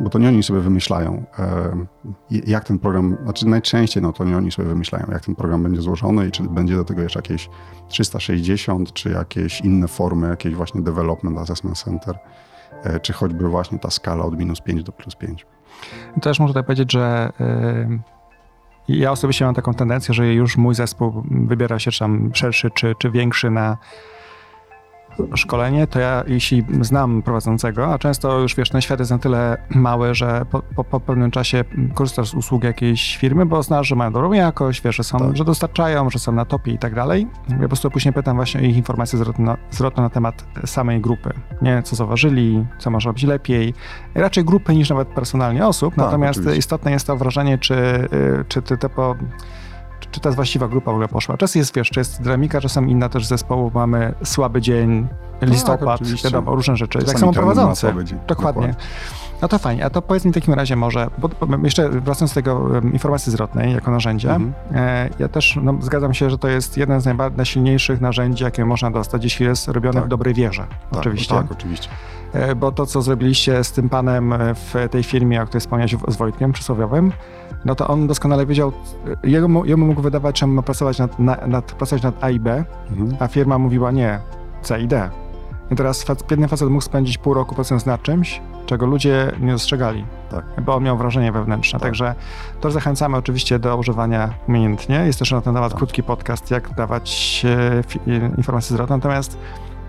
B: bo to nie oni sobie wymyślają, e, jak ten program, znaczy najczęściej no to nie oni sobie wymyślają, jak ten program będzie złożony i czy będzie do tego jeszcze jakieś 360, czy jakieś inne formy, jakieś właśnie Development Assessment Center, e, czy choćby właśnie ta skala od minus 5 do plus 5.
A: Też muszę tutaj powiedzieć, że ja osobiście mam taką tendencję, że już mój zespół wybiera się czy tam szerszy czy, czy większy na szkolenie, to ja jeśli znam prowadzącego, a często już wiesz, ten świat jest na tyle mały, że po, po, po pewnym czasie korzystasz z usług jakiejś firmy, bo znasz, że mają dobrą jakość, wiesz, że, są, tak. że dostarczają, że są na topie i tak dalej. Ja po prostu później pytam właśnie o ich informacje zwrotne na, zwrotne na temat samej grupy. Nie, co zauważyli, co można robić lepiej. Raczej grupy niż nawet personalnie osób, tak, natomiast oczywiście. istotne jest to wrażenie, czy, y, czy ty te po czy ta jest właściwa grupa w ogóle poszła. Czas jest, wiesz, czy jest dynamika, czasem inna też zespołu, mamy słaby dzień, tak, listopad, tak, wiadomo, różne rzeczy. Czasami tak samo prowadzący. Dokładnie. Dokładnie. No to fajnie, a to powiedz mi w takim razie może, bo, jeszcze wracając do tego um, informacji zwrotnej jako narzędzia, mhm. e, ja też no, zgadzam się, że to jest jeden z najsilniejszych narzędzi, jakie można dostać, jeśli jest robione tak. w dobrej wierze.
B: Tak,
A: oczywiście.
B: Tak, oczywiście.
A: E, bo to, co zrobiliście z tym panem w tej firmie, o której wspomniałeś z Wojtkiem przysłowiowym, no to on doskonale wiedział, jemu, jemu mógł wydawać, że ma pracować nad, nad, pracować nad A i B, mhm. a firma mówiła nie, C i D. I teraz biedny facet mógł spędzić pół roku pracując nad czymś, czego ludzie nie dostrzegali, tak. bo on miał wrażenie wewnętrzne. Tak. Także to zachęcamy oczywiście do używania umiejętnie. Jest też na ten temat tak. krótki podcast, jak dawać e, informacje zwrotne, natomiast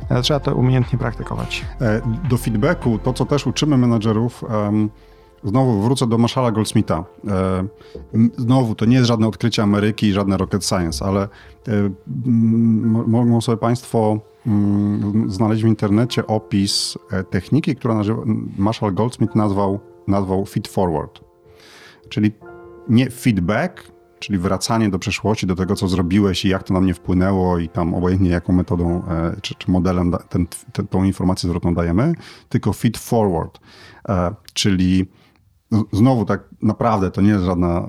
A: e, trzeba to umiejętnie praktykować.
B: E, do feedbacku, to co też uczymy menedżerów, um, Znowu wrócę do Marshalla Goldsmitha. Znowu, to nie jest żadne odkrycie Ameryki, żadne rocket science, ale mogą sobie Państwo Mm, znaleźć w internecie opis e, techniki, którą Marshall Goldsmith nazwał, nazwał feed forward. Czyli nie feedback, czyli wracanie do przeszłości, do tego, co zrobiłeś i jak to na mnie wpłynęło i tam obojętnie jaką metodą e, czy, czy modelem ten, ten, tą informację zwrotną dajemy, tylko feed forward, e, czyli znowu tak naprawdę to nie jest żadna,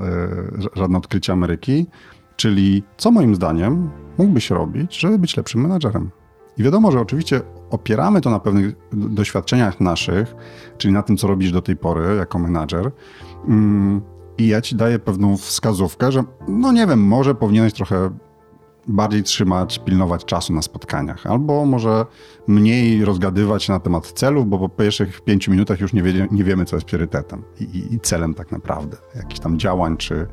B: żadne odkrycie Ameryki, czyli co moim zdaniem mógłbyś robić, żeby być lepszym menadżerem. I wiadomo, że oczywiście opieramy to na pewnych doświadczeniach naszych, czyli na tym, co robisz do tej pory jako menadżer. Mm, I ja ci daję pewną wskazówkę, że no nie wiem, może powinieneś trochę bardziej trzymać, pilnować czasu na spotkaniach, albo może mniej rozgadywać na temat celów, bo po pierwszych pięciu minutach już nie, wie, nie wiemy, co jest priorytetem i, i, celem tak naprawdę, jakichś tam działań, czy,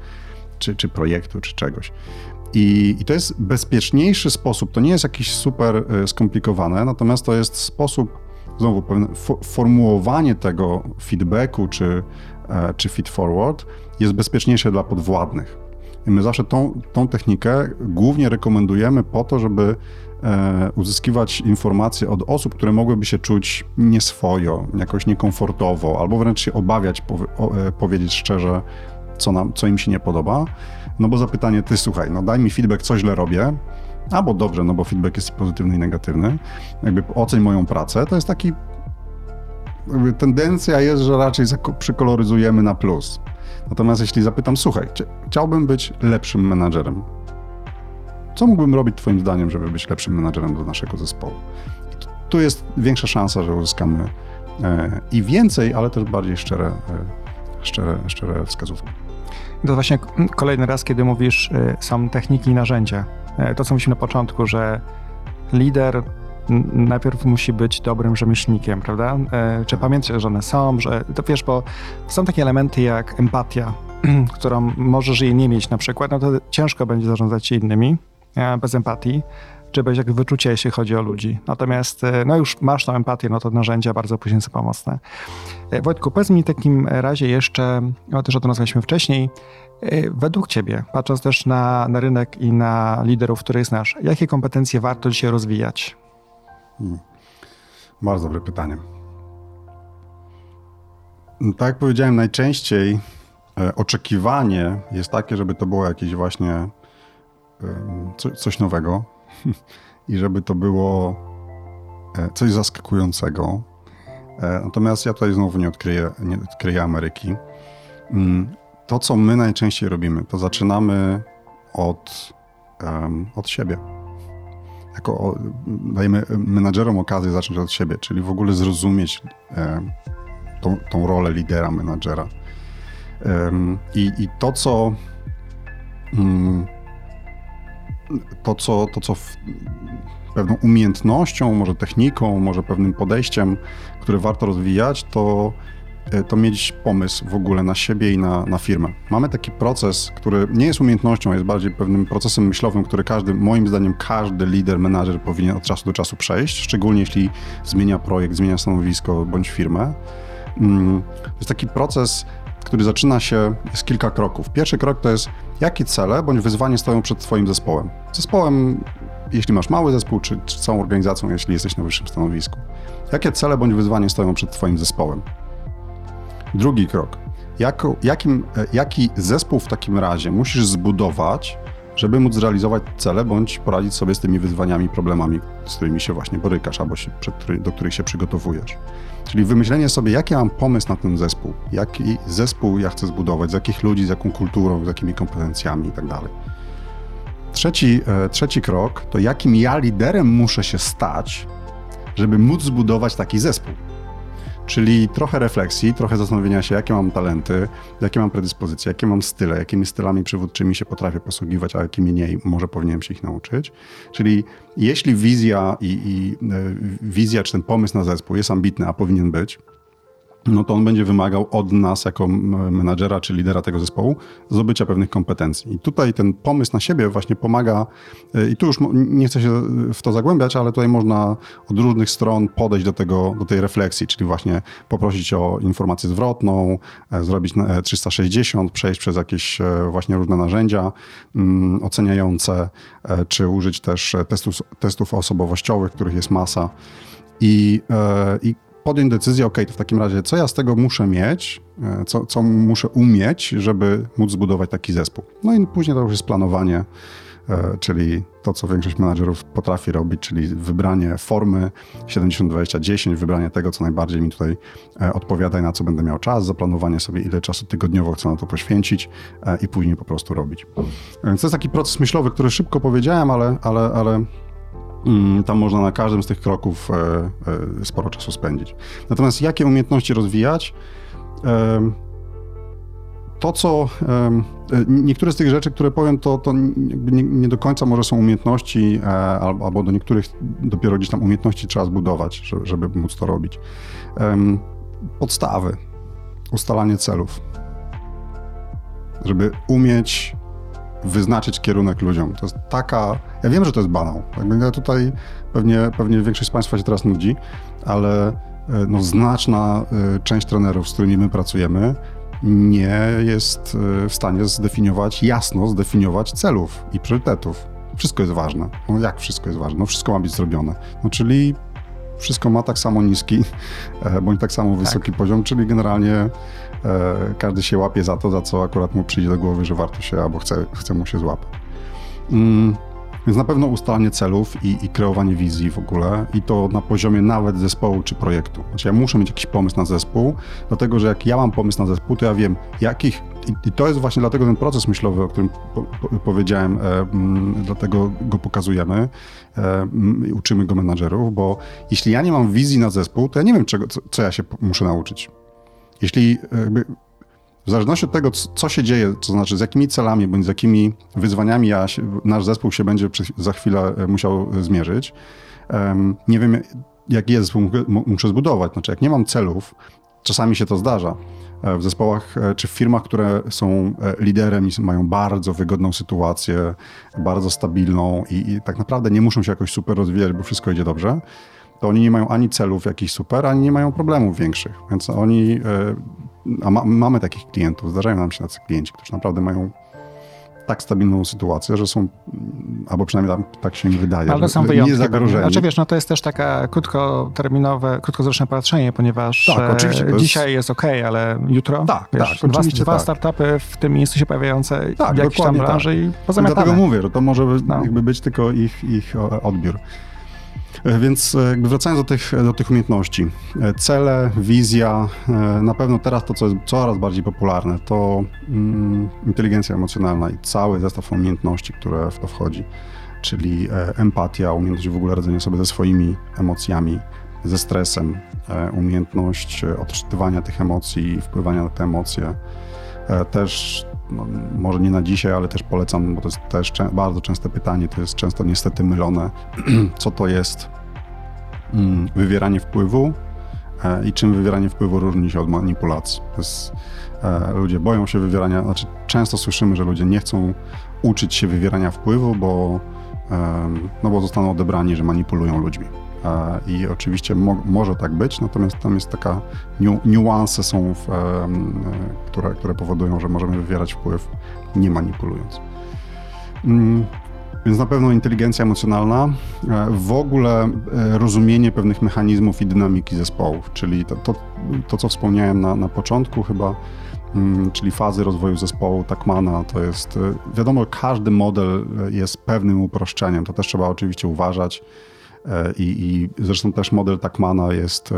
B: czy, czy projektu, czy czegoś. I, I, to jest bezpieczniejszy sposób. To nie jest jakiś super e, skomplikowane, natomiast to jest sposób, znowu, formułowanie tego feedbacku czy, e, czy feed forward jest bezpieczniejsze dla podwładnych. I my zawsze tą, tą technikę głównie rekomendujemy po to, żeby e, uzyskiwać informacje od osób, które mogłyby się czuć nieswojo, jakoś niekomfortowo, albo wręcz się obawiać o, powiedzieć szczerze, co, nam, co im się nie podoba. No bo zapytanie, ty słuchaj, no daj mi feedback, co źle robię, albo dobrze, no bo feedback jest pozytywny i negatywny. Jakby oceń moją pracę, to jest taki. tendencja jest, że raczej przykoloryzujemy na plus. Natomiast jeśli zapytam, słuchaj, chciałbym być lepszym menadżerem. Co mógłbym robić Twoim zdaniem, żeby być lepszym menadżerem do naszego zespołu? tu jest większa szansa, że uzyskamy e, i więcej, ale też bardziej szczere, e, szczere, szczere wskazówki.
A: To właśnie kolejny raz, kiedy mówisz, y, są techniki i narzędzia. To, co mówiliśmy na początku, że lider najpierw musi być dobrym rzemieślnikiem, prawda? Y, czy pamiętasz, że one są, że to wiesz, bo są takie elementy jak empatia, [clears throat] którą możesz jej nie mieć na przykład, no to ciężko będzie zarządzać się innymi bez empatii czy być jak wyczucie, jeśli chodzi o ludzi. Natomiast, e, no już masz tą empatię, no to narzędzia bardzo później są pomocne. E, Wojtku, powiedz mi w takim razie jeszcze, o też o tym rozmawialiśmy wcześniej, e, według Ciebie, patrząc też na, na rynek i na liderów, których znasz, jakie kompetencje warto dzisiaj rozwijać? Hmm.
B: Bardzo dobre pytanie. No, tak jak powiedziałem, najczęściej oczekiwanie jest takie, żeby to było jakieś właśnie coś nowego [laughs] i żeby to było coś zaskakującego. Natomiast ja tutaj znowu nie odkryję, nie odkryję Ameryki. Mm, to, co my najczęściej robimy, to zaczynamy od, od siebie. Jako dajemy menadżerom okazję zacząć od siebie, czyli w ogóle zrozumieć um, tą, tą, rolę lidera, menadżera. I, I to, co um, to, co, to, co pewną umiejętnością, może techniką, może pewnym podejściem, które warto rozwijać, to E, to mieć pomysł w ogóle na siebie i na, na firmę. Mamy taki proces, który nie jest umiejętnością, jest bardziej pewnym procesem myślowym, który każdy, moim zdaniem, każdy lider, menadżer powinien od czasu do czasu przejść, szczególnie jeśli zmienia projekt, zmienia stanowisko bądź firmę. Mm, to jest taki proces, który zaczyna się, jest kilka kroków. Pierwszy krok to jest, jakie cele bądź wyzwanie stoją przed Twoim zespołem. Zespołem, jeśli masz mały zespół, czy, czy całą organizacją, jeśli jesteś na wyższym stanowisku. Jakie cele bądź wyzwanie stoją przed Twoim zespołem? Drugi krok. Jako, jakim, e, jaki zespół w takim razie musisz zbudować, żeby móc zrealizować cele bądź poradzić sobie z tymi wyzwaniami, problemami, z którymi się właśnie borykasz albo się, przed, do których się przygotowujesz. Czyli wymyślenie sobie, jaki mam pomysł na ten zespół, jaki zespół ja chcę zbudować, z jakich ludzi, z jaką kulturą, z jakimi kompetencjami itd. Tak trzeci, e, trzeci krok to jakim ja liderem muszę się stać, żeby móc zbudować taki zespół. Czyli trochę refleksji, trochę zastanowienia się, jakie mam talenty, jakie mam predyspozycje, jakie mam style, jakimi stylami przywódczymi się potrafię posługiwać, a jakimi nie może powinienem się ich nauczyć. Czyli jeśli wizja i, i e, wizja czy ten pomysł na zespół jest ambitny, a powinien być, no to on będzie wymagał od nas, jako menadżera czy lidera tego zespołu, zdobycia pewnych kompetencji. I tutaj ten pomysł na siebie właśnie pomaga, e, i tu już nie chcę się w to zagłębiać, ale tutaj można od różnych stron podejść do, tego, do tej refleksji, czyli właśnie poprosić o informację zwrotną, e, zrobić 360, przejść przez jakieś e, właśnie różne narzędzia mm, oceniające, czy użyć też testów, testów osobowościowych, których jest masa. I, i podjąć decyzję, ok, to w takim razie co ja z tego muszę mieć, e, co, co muszę umieć, żeby móc zbudować taki zespół. No i później to już jest planowanie, e, czyli to, co większość menadżerów potrafi robić, czyli wybranie formy 70-20-10, wybranie tego, co najbardziej mi tutaj e, odpowiada i na co będę miał czas, zaplanowanie sobie, ile czasu tygodniowo chcę na to poświęcić i później po prostu robić. Więc to jest taki proces myślowy, który szybko powiedziałem, ale, ale, ale tam można na każdym z tych kroków e, e, sporo czasu spędzić. Natomiast jakie umiejętności rozwijać? To, co e, niektóre z tych rzeczy, które powiem, to, to nie, nie do końca może są umiejętności, albo do niektórych dopiero gdzieś tam umiejętności trzeba zbudować, żeby móc to robić. Podstawy, ustalanie celów. Żeby umieć wyznaczyć kierunek ludziom. To jest taka. Ja wiem, że to jest banał. Ja tutaj pewnie, pewnie większość z Państwa się teraz nudzi, ale e, no, znaczna e, część trenerów, z którymi my pracujemy, nie jest e, w stanie zdefiniować, jasno zdefiniować celów i priorytetów. Wszystko jest ważne. No jak wszystko jest ważne? No wszystko ma być zrobione. No czyli wszystko ma tak samo niski, bądź tak samo wysoki tak. poziom, czyli generalnie każdy się łapie za to, za co akurat mu przyjdzie do głowy, że warto się albo chce, chce mu się złapać. Mm, więc na pewno ustalanie celów i, i, kreowanie wizji w ogóle i to na poziomie nawet zespołu czy projektu. Znaczy ja muszę mieć jakiś pomysł na zespół, dlatego że jak ja mam pomysł na zespół, to ja wiem jakich i, i to jest właśnie dlatego ten proces myślowy, o którym po, po, powiedziałem, e, m, mm, dlatego go pokazujemy, e, m, mm, uczymy go menadżerów, bo jeśli ja nie mam wizji na zespół, to ja nie wiem czego, co, co ja się muszę nauczyć. Jeśli jakby w zależności od tego, co się dzieje, to znaczy z jakimi celami bądź z jakimi wyzwaniami ja się, nasz zespół się będzie za chwilę e, musiał zmierzyć, nie wiem, jaki zespół muszę zbudować. Znaczy, jak nie mam celów, czasami się to zdarza. E, w zespołach e, czy w firmach, które są liderem i mają bardzo wygodną sytuację, bardzo stabilną i, i tak naprawdę nie muszą się jakoś super rozwijać, bo wszystko idzie dobrze to oni nie mają ani celów jakichś super, ani nie mają problemów większych. Więc oni, e, a ma, mamy takich klientów, zdarzają nam się tacy klienci, którzy naprawdę mają tak stabilną sytuację, że są, albo przynajmniej tak się mi wydaje,
A: Ale
B: że,
A: są wyjątki.
B: nie zagrożeni.
A: Znaczy wiesz, no to jest też taka krótkoterminowe, krótkowzroczne patrzenie, ponieważ
B: Tak, oczywiście, to jest-
A: dzisiaj jest ok, ale jutro
B: Tak,
A: wiesz,
B: tak,
A: dwa, dwa
B: tak.
A: startupy w tym miejscu się pojawiające
B: Tak,
A: w jakiejś tam
B: tak.
A: branży i
B: Dlatego
A: pozamiatane.
B: mówię, że to może
A: No.
B: jakby być tylko ich, ich e, odbiór. E, Więc e, wracając do tych, do tych umiejętności. E, Cele, wizja, na pewno teraz to, co jest coraz bardziej popularne, to mm, inteligencja emocjonalna i cały zestaw umiejętności, które w to wchodzi. Czyli empatia, umiejętność w ogóle radzenia sobie ze swoimi emocjami, ze stresem, umiejętność odczytywania tych emocji, wpływania na te emocje. Też, no, może nie na dzisiaj, ale też polecam, bo to jest też bardzo częste pytanie, to jest często niestety mylone, [clears throat] co to jest mm, wywieranie wpływu e, i czym wywieranie wpływu różni się od manipulacji. Jest, e, ludzie boją się wywierania, znaczy często słyszymy, że ludzie nie chcą uczyć się wywierania wpływu, bo, no bo zostaną odebrani, że manipulują ludźmi. I oczywiście mo- może tak być, natomiast tam jest taka niu- niuanse są, w, e, które, które powodują, że możemy wywierać wpływ nie manipulując. Mm, Więc na pewno inteligencja emocjonalna, e, w ogóle e, rozumienie pewnych mechanizmów i dynamiki zespołów, czyli to, to, to co wspomniałem na, na początku chyba, mm, czyli fazy rozwoju zespołu Takmana, to jest, wiadomo, każdy model jest pewnym uproszczeniem, to też trzeba oczywiście uważać. E, I, I zresztą też model Takmana jest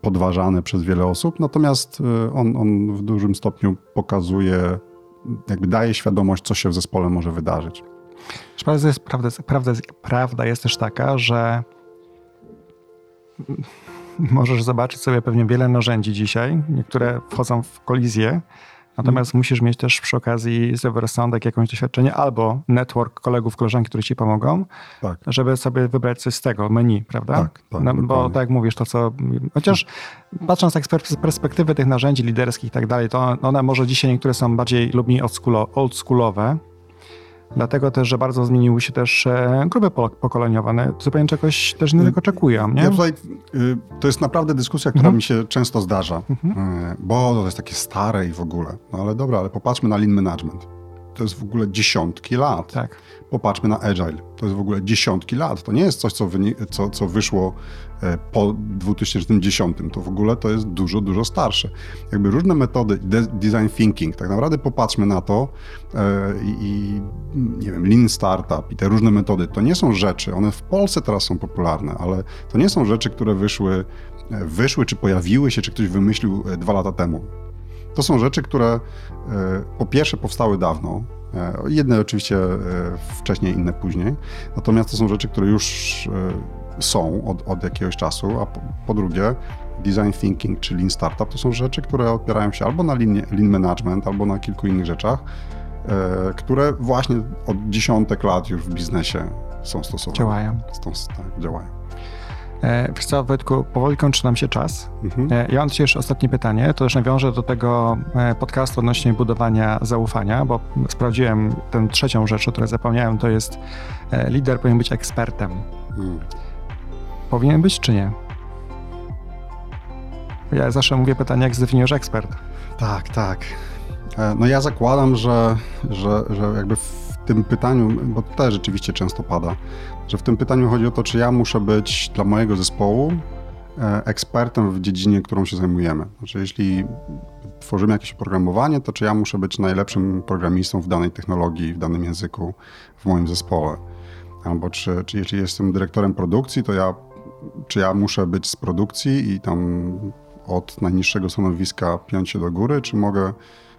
B: podważany przez wiele osób, natomiast e, on, on w dużym stopniu pokazuje, jakby daje świadomość, co się w zespole może wydarzyć.
A: Prawda jest, prawda, prawda, prawda jest też taka, że możesz zobaczyć sobie pewnie wiele narzędzi dzisiaj, niektóre wchodzą w kolizję, natomiast musisz mieć też przy okazji rozsądek, jakieś doświadczenie albo network kolegów, koleżanki, które ci pomogą,
B: Tak.
A: żeby sobie wybrać coś z tego menu, prawda?
B: Tak, tak,
A: no, bo tak jak mówisz, to co. Chociaż patrząc tak z pers- z perspektywy tych narzędzi liderskich i tak dalej, to one może dzisiaj niektóre są bardziej lub mniej oldschoolo- oldschoolowe. Dlatego też, że bardzo zmieniły się też e, grupy po- pokoleniowe. Zupełnie czegoś też innego oczekują, nie?
B: Ja tutaj, y, to jest naprawdę dyskusja, która
A: Mhm.
B: mi się często zdarza, y, bo to jest takie stare i w ogóle. No ale dobra, ale popatrzmy na lean management. To jest w ogóle dziesiątki lat.
A: Tak.
B: Popatrzmy na agile. To jest w ogóle dziesiątki lat. To nie jest coś, co, co, co wyszło po 2010. To w ogóle to jest dużo, dużo starsze. Jakby różne metody, de- design thinking, tak naprawdę popatrzmy na to e, i, nie wiem, lean startup i te różne metody, to nie są rzeczy, one w Polsce teraz są popularne, ale to nie są rzeczy, które wyszły, e, wyszły czy pojawiły się, czy ktoś wymyślił e, dwa lata temu. To są rzeczy, które e, po pierwsze powstały dawno, e, jedne oczywiście e, wcześniej, inne później, natomiast to są rzeczy, które już e, są od, od jakiegoś czasu, a po, po drugie design thinking czy lean startup to są rzeczy, które opierają się albo na lean, lean management, albo na kilku innych rzeczach, e, które właśnie od dziesiątek lat już w biznesie są stosowane.
A: Działają.
B: Stąd, tak, działają.
A: E, Wiesz co, Wojtku, powoli kończy nam się czas.
B: Mhm.
A: E, Ja mam jeszcze ostatnie pytanie, to też nawiążę do tego e, podcastu odnośnie budowania zaufania, bo sprawdziłem tę trzecią rzecz, o której zapomniałem, to jest lider powinien być ekspertem.
B: Mm.
A: Powinien być czy nie? Ja zawsze mówię pytanie, jak zdefiniujesz ekspert?
B: Tak, tak. E, No ja zakładam, że, że, że jakby w tym pytaniu, bo to też rzeczywiście często pada, że w tym pytaniu chodzi o to, czy ja muszę być dla mojego zespołu e, ekspertem w dziedzinie, którą się zajmujemy. Znaczy, jeśli tworzymy jakieś oprogramowanie, to czy ja muszę być najlepszym programistą w danej technologii, w danym języku w moim zespole. Albo czy, czy jeśli jestem dyrektorem produkcji, to ja, czy ja muszę być z produkcji i tam od najniższego stanowiska piąć się do góry, czy mogę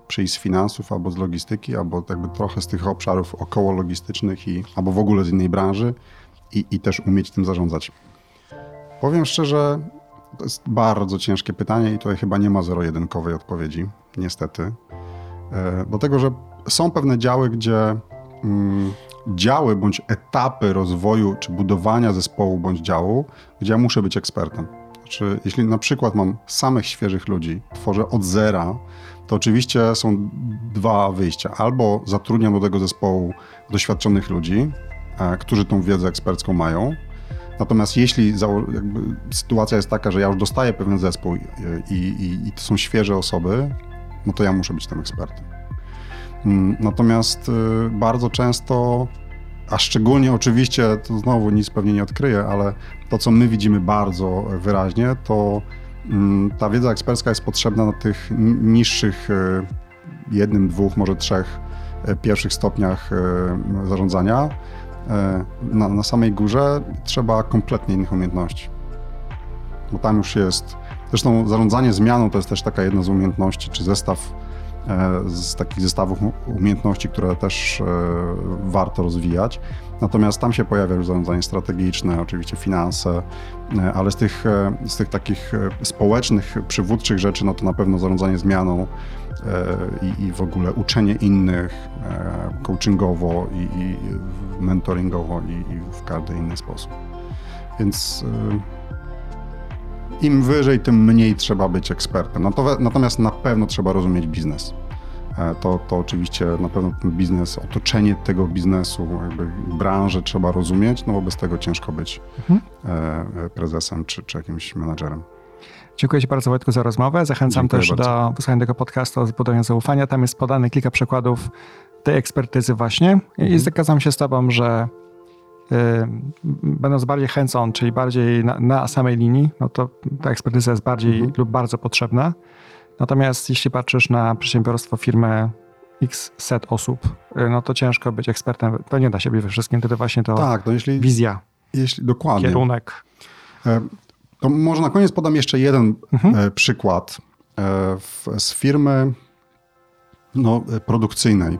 B: przyjść z finansów albo z logistyki, albo jakby trochę z tych obszarów około logistycznych i, albo w ogóle z innej branży i, i też umieć tym zarządzać. Powiem szczerze, to jest bardzo ciężkie pytanie i tutaj chyba nie ma zero-jedynkowej odpowiedzi, niestety. E, Dlatego, że są pewne działy, gdzie mm, działy bądź etapy rozwoju czy budowania zespołu bądź działu, gdzie ja muszę być ekspertem. Znaczy, jeśli na przykład mam samych świeżych ludzi, tworzę od zera, to oczywiście są dwa wyjścia. Albo zatrudniam do tego zespołu doświadczonych ludzi, e, którzy tą wiedzę ekspercką mają. Natomiast jeśli sytuacja jest taka, że ja już dostaję pewien zespół i, i, i to są świeże osoby, no to ja muszę być tym ekspertem. Mm, natomiast y, bardzo często, a szczególnie oczywiście, to znowu nic pewnie nie odkryję, ale to, co my widzimy bardzo wyraźnie, to mm, ta wiedza ekspercka jest potrzebna na tych niższych, y, jednym, dwóch, może trzech y, pierwszych stopniach zarządzania. Na, na samej górze trzeba kompletnie innych umiejętności. Bo tam już jest. Zresztą zarządzanie zmianą to jest też taka jedna z umiejętności, czy zestaw z takich zestawów umiejętności, które też e, warto rozwijać. Natomiast tam się pojawia już zarządzanie strategiczne, oczywiście finanse, e, ale z tych, z tych takich społecznych, przywódczych rzeczy, no to na pewno zarządzanie zmianą i, i w ogóle uczenie innych coachingowo i, i mentoringowo i, i w każdy inny sposób. Więc im wyżej, tym mniej trzeba być ekspertem. Natomiast na pewno trzeba rozumieć biznes. E, to, to oczywiście na pewno ten biznes, otoczenie tego biznesu, jakby branżę trzeba rozumieć, no bo bez tego ciężko być mhm. E, prezesem czy, czy jakimś menadżerem.
A: Dziękuję Ci bardzo Wojtku za rozmowę. Zachęcam Dziękuję też bardzo. do wysłuchania tego podcastu o zbudowaniu zaufania. Tam jest podane kilka przykładów tej ekspertyzy właśnie i mhm. zgadzam się z Tobą, że będąc bardziej hands-on, czyli bardziej na, na, samej linii, no to ta ekspertyza jest bardziej mhm. lub bardzo potrzebna. Natomiast jeśli patrzysz na przedsiębiorstwo, firmę x set osób, y, no to ciężko być ekspertem. To nie da się być we wszystkim, to właśnie to tak, no jeśli, wizja,
B: jeśli, dokładnie.
A: kierunek.
B: E, to może na koniec podam jeszcze jeden mhm. E, przykład e, z firmy no, produkcyjnej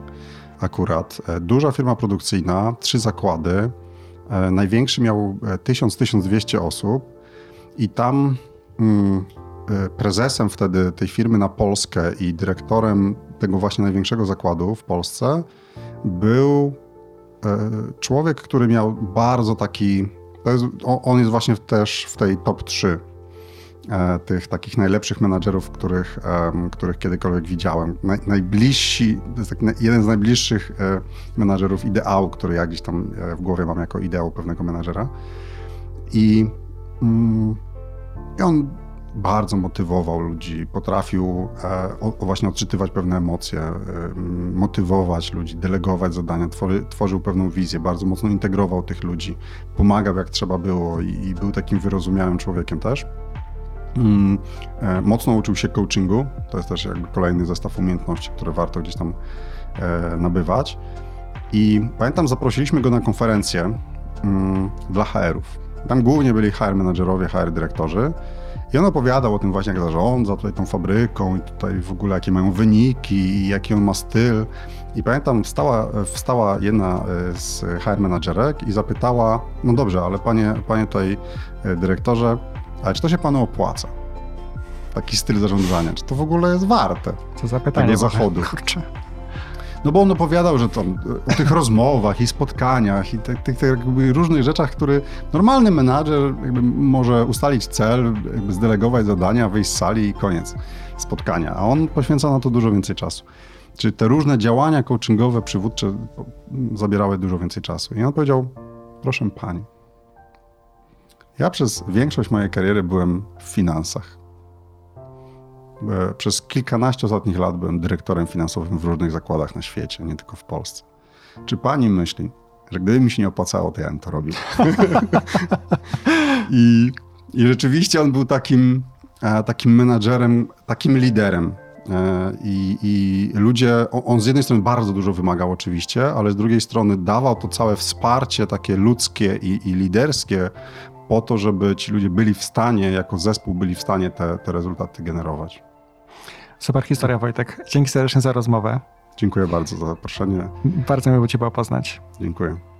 B: akurat. Duża firma produkcyjna, trzy zakłady, największy miał 1000-1200 e, osób i tam mm, e, prezesem wtedy tej firmy na Polskę i dyrektorem tego właśnie największego zakładu w Polsce był człowiek, który miał bardzo taki. Jest, on jest właśnie też w tej top 3 E, tych takich najlepszych menadżerów, których, których kiedykolwiek widziałem. Naj, najbliżsi, to jest taki jeden z najbliższych e, menadżerów ideału, który ja gdzieś tam e, w głowie mam jako ideał pewnego menadżera. I, mm, i on bardzo motywował ludzi, potrafił o, właśnie odczytywać pewne emocje, motywować ludzi, delegować zadania, tworzy, tworzył pewną wizję, bardzo mocno integrował tych ludzi, pomagał jak trzeba było i, i był takim wyrozumiałym człowiekiem też. Mm, e, mocno uczył się coachingu. To jest też jakby kolejny zestaw umiejętności, które warto gdzieś tam e, nabywać. I pamiętam, zaprosiliśmy go na konferencję mm, dla HR-ów. Tam głównie byli HR menadżerowie, HR dyrektorzy. I on opowiadał o tym właśnie, jak zarządza tutaj tą fabryką i tutaj w ogóle jakie mają wyniki i jaki on ma styl. I pamiętam, wstała, wstała jedna e, z HR menadżerek i zapytała, no dobrze, ale panie, panie tutaj dyrektorze, ale czy to się panu opłaca? Taki styl zarządzania, czy to w ogóle jest warte
A: Co za pytanie,
B: tego zachodu? Kurczę. No bo on opowiadał, że tam o tych rozmowach i spotkaniach i tych, tych, tych różnych rzeczach, które normalny menadżer może ustalić cel, zdelegować zadania, wyjść z sali i koniec spotkania. A on poświęca na to dużo więcej czasu. Czyli te różne działania coachingowe, przywódcze zabierały dużo więcej czasu. I on powiedział, proszę pani, ja przez większość mojej kariery byłem w finansach. Przez kilkanaście ostatnich lat byłem dyrektorem finansowym w różnych zakładach na świecie, nie tylko w Polsce. Czy pani myśli, że gdyby mi się nie opłacało, to ja bym to robił? [laughs] I, I rzeczywiście on był takim, e, takim menadżerem, takim liderem. E, I, I, ludzie, on z jednej strony bardzo dużo wymagał oczywiście, ale z drugiej strony dawał to całe wsparcie takie ludzkie i, i liderskie po to, żeby ci ludzie byli w stanie, jako zespół byli w stanie te, te rezultaty generować.
A: Super historia Wojtek. Dzięki serdecznie za rozmowę.
B: Dziękuję bardzo za zaproszenie.
A: Bardzo miło Cię było poznać.
B: Dziękuję.